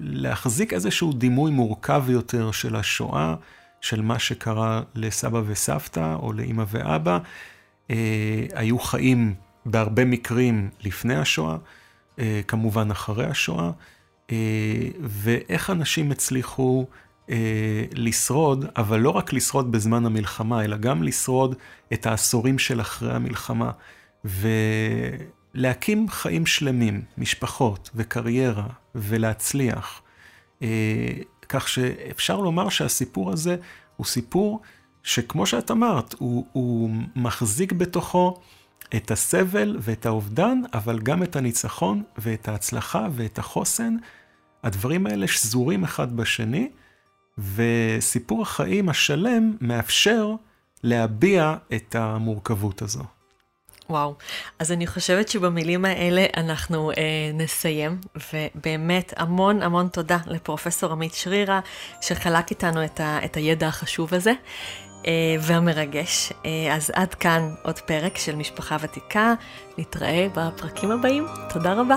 להחזיק איזשהו דימוי מורכב יותר של השואה, של מה שקרה לסבא וסבתא או לאימא ואבא. אה, היו חיים בהרבה מקרים לפני השואה, כמובן אחרי השואה, ואיך אנשים הצליחו אה, לשרוד, אבל לא רק לשרוד בזמן המלחמה, אלא גם לשרוד את העשורים של אחרי המלחמה, ולהקים חיים שלמים, משפחות וקריירה, ולהצליח. אה, כך שאפשר לומר שהסיפור הזה הוא סיפור שכמו שאת אמרת, הוא, הוא מחזיק בתוכו את הסבל ואת האובדן, אבל גם את הניצחון ואת ההצלחה ואת החוסן. הדברים האלה שזורים אחד בשני. וסיפור החיים השלם מאפשר להביע את המורכבות הזו. וואו, אז אני חושבת שבמילים האלה אנחנו אה, נסיים, ובאמת המון המון תודה לפרופסור עמית שרירה, שחלק איתנו את, ה, את הידע החשוב הזה אה, והמרגש. אה, אז עד כאן עוד פרק של משפחה ותיקה, נתראה בפרקים הבאים, תודה רבה.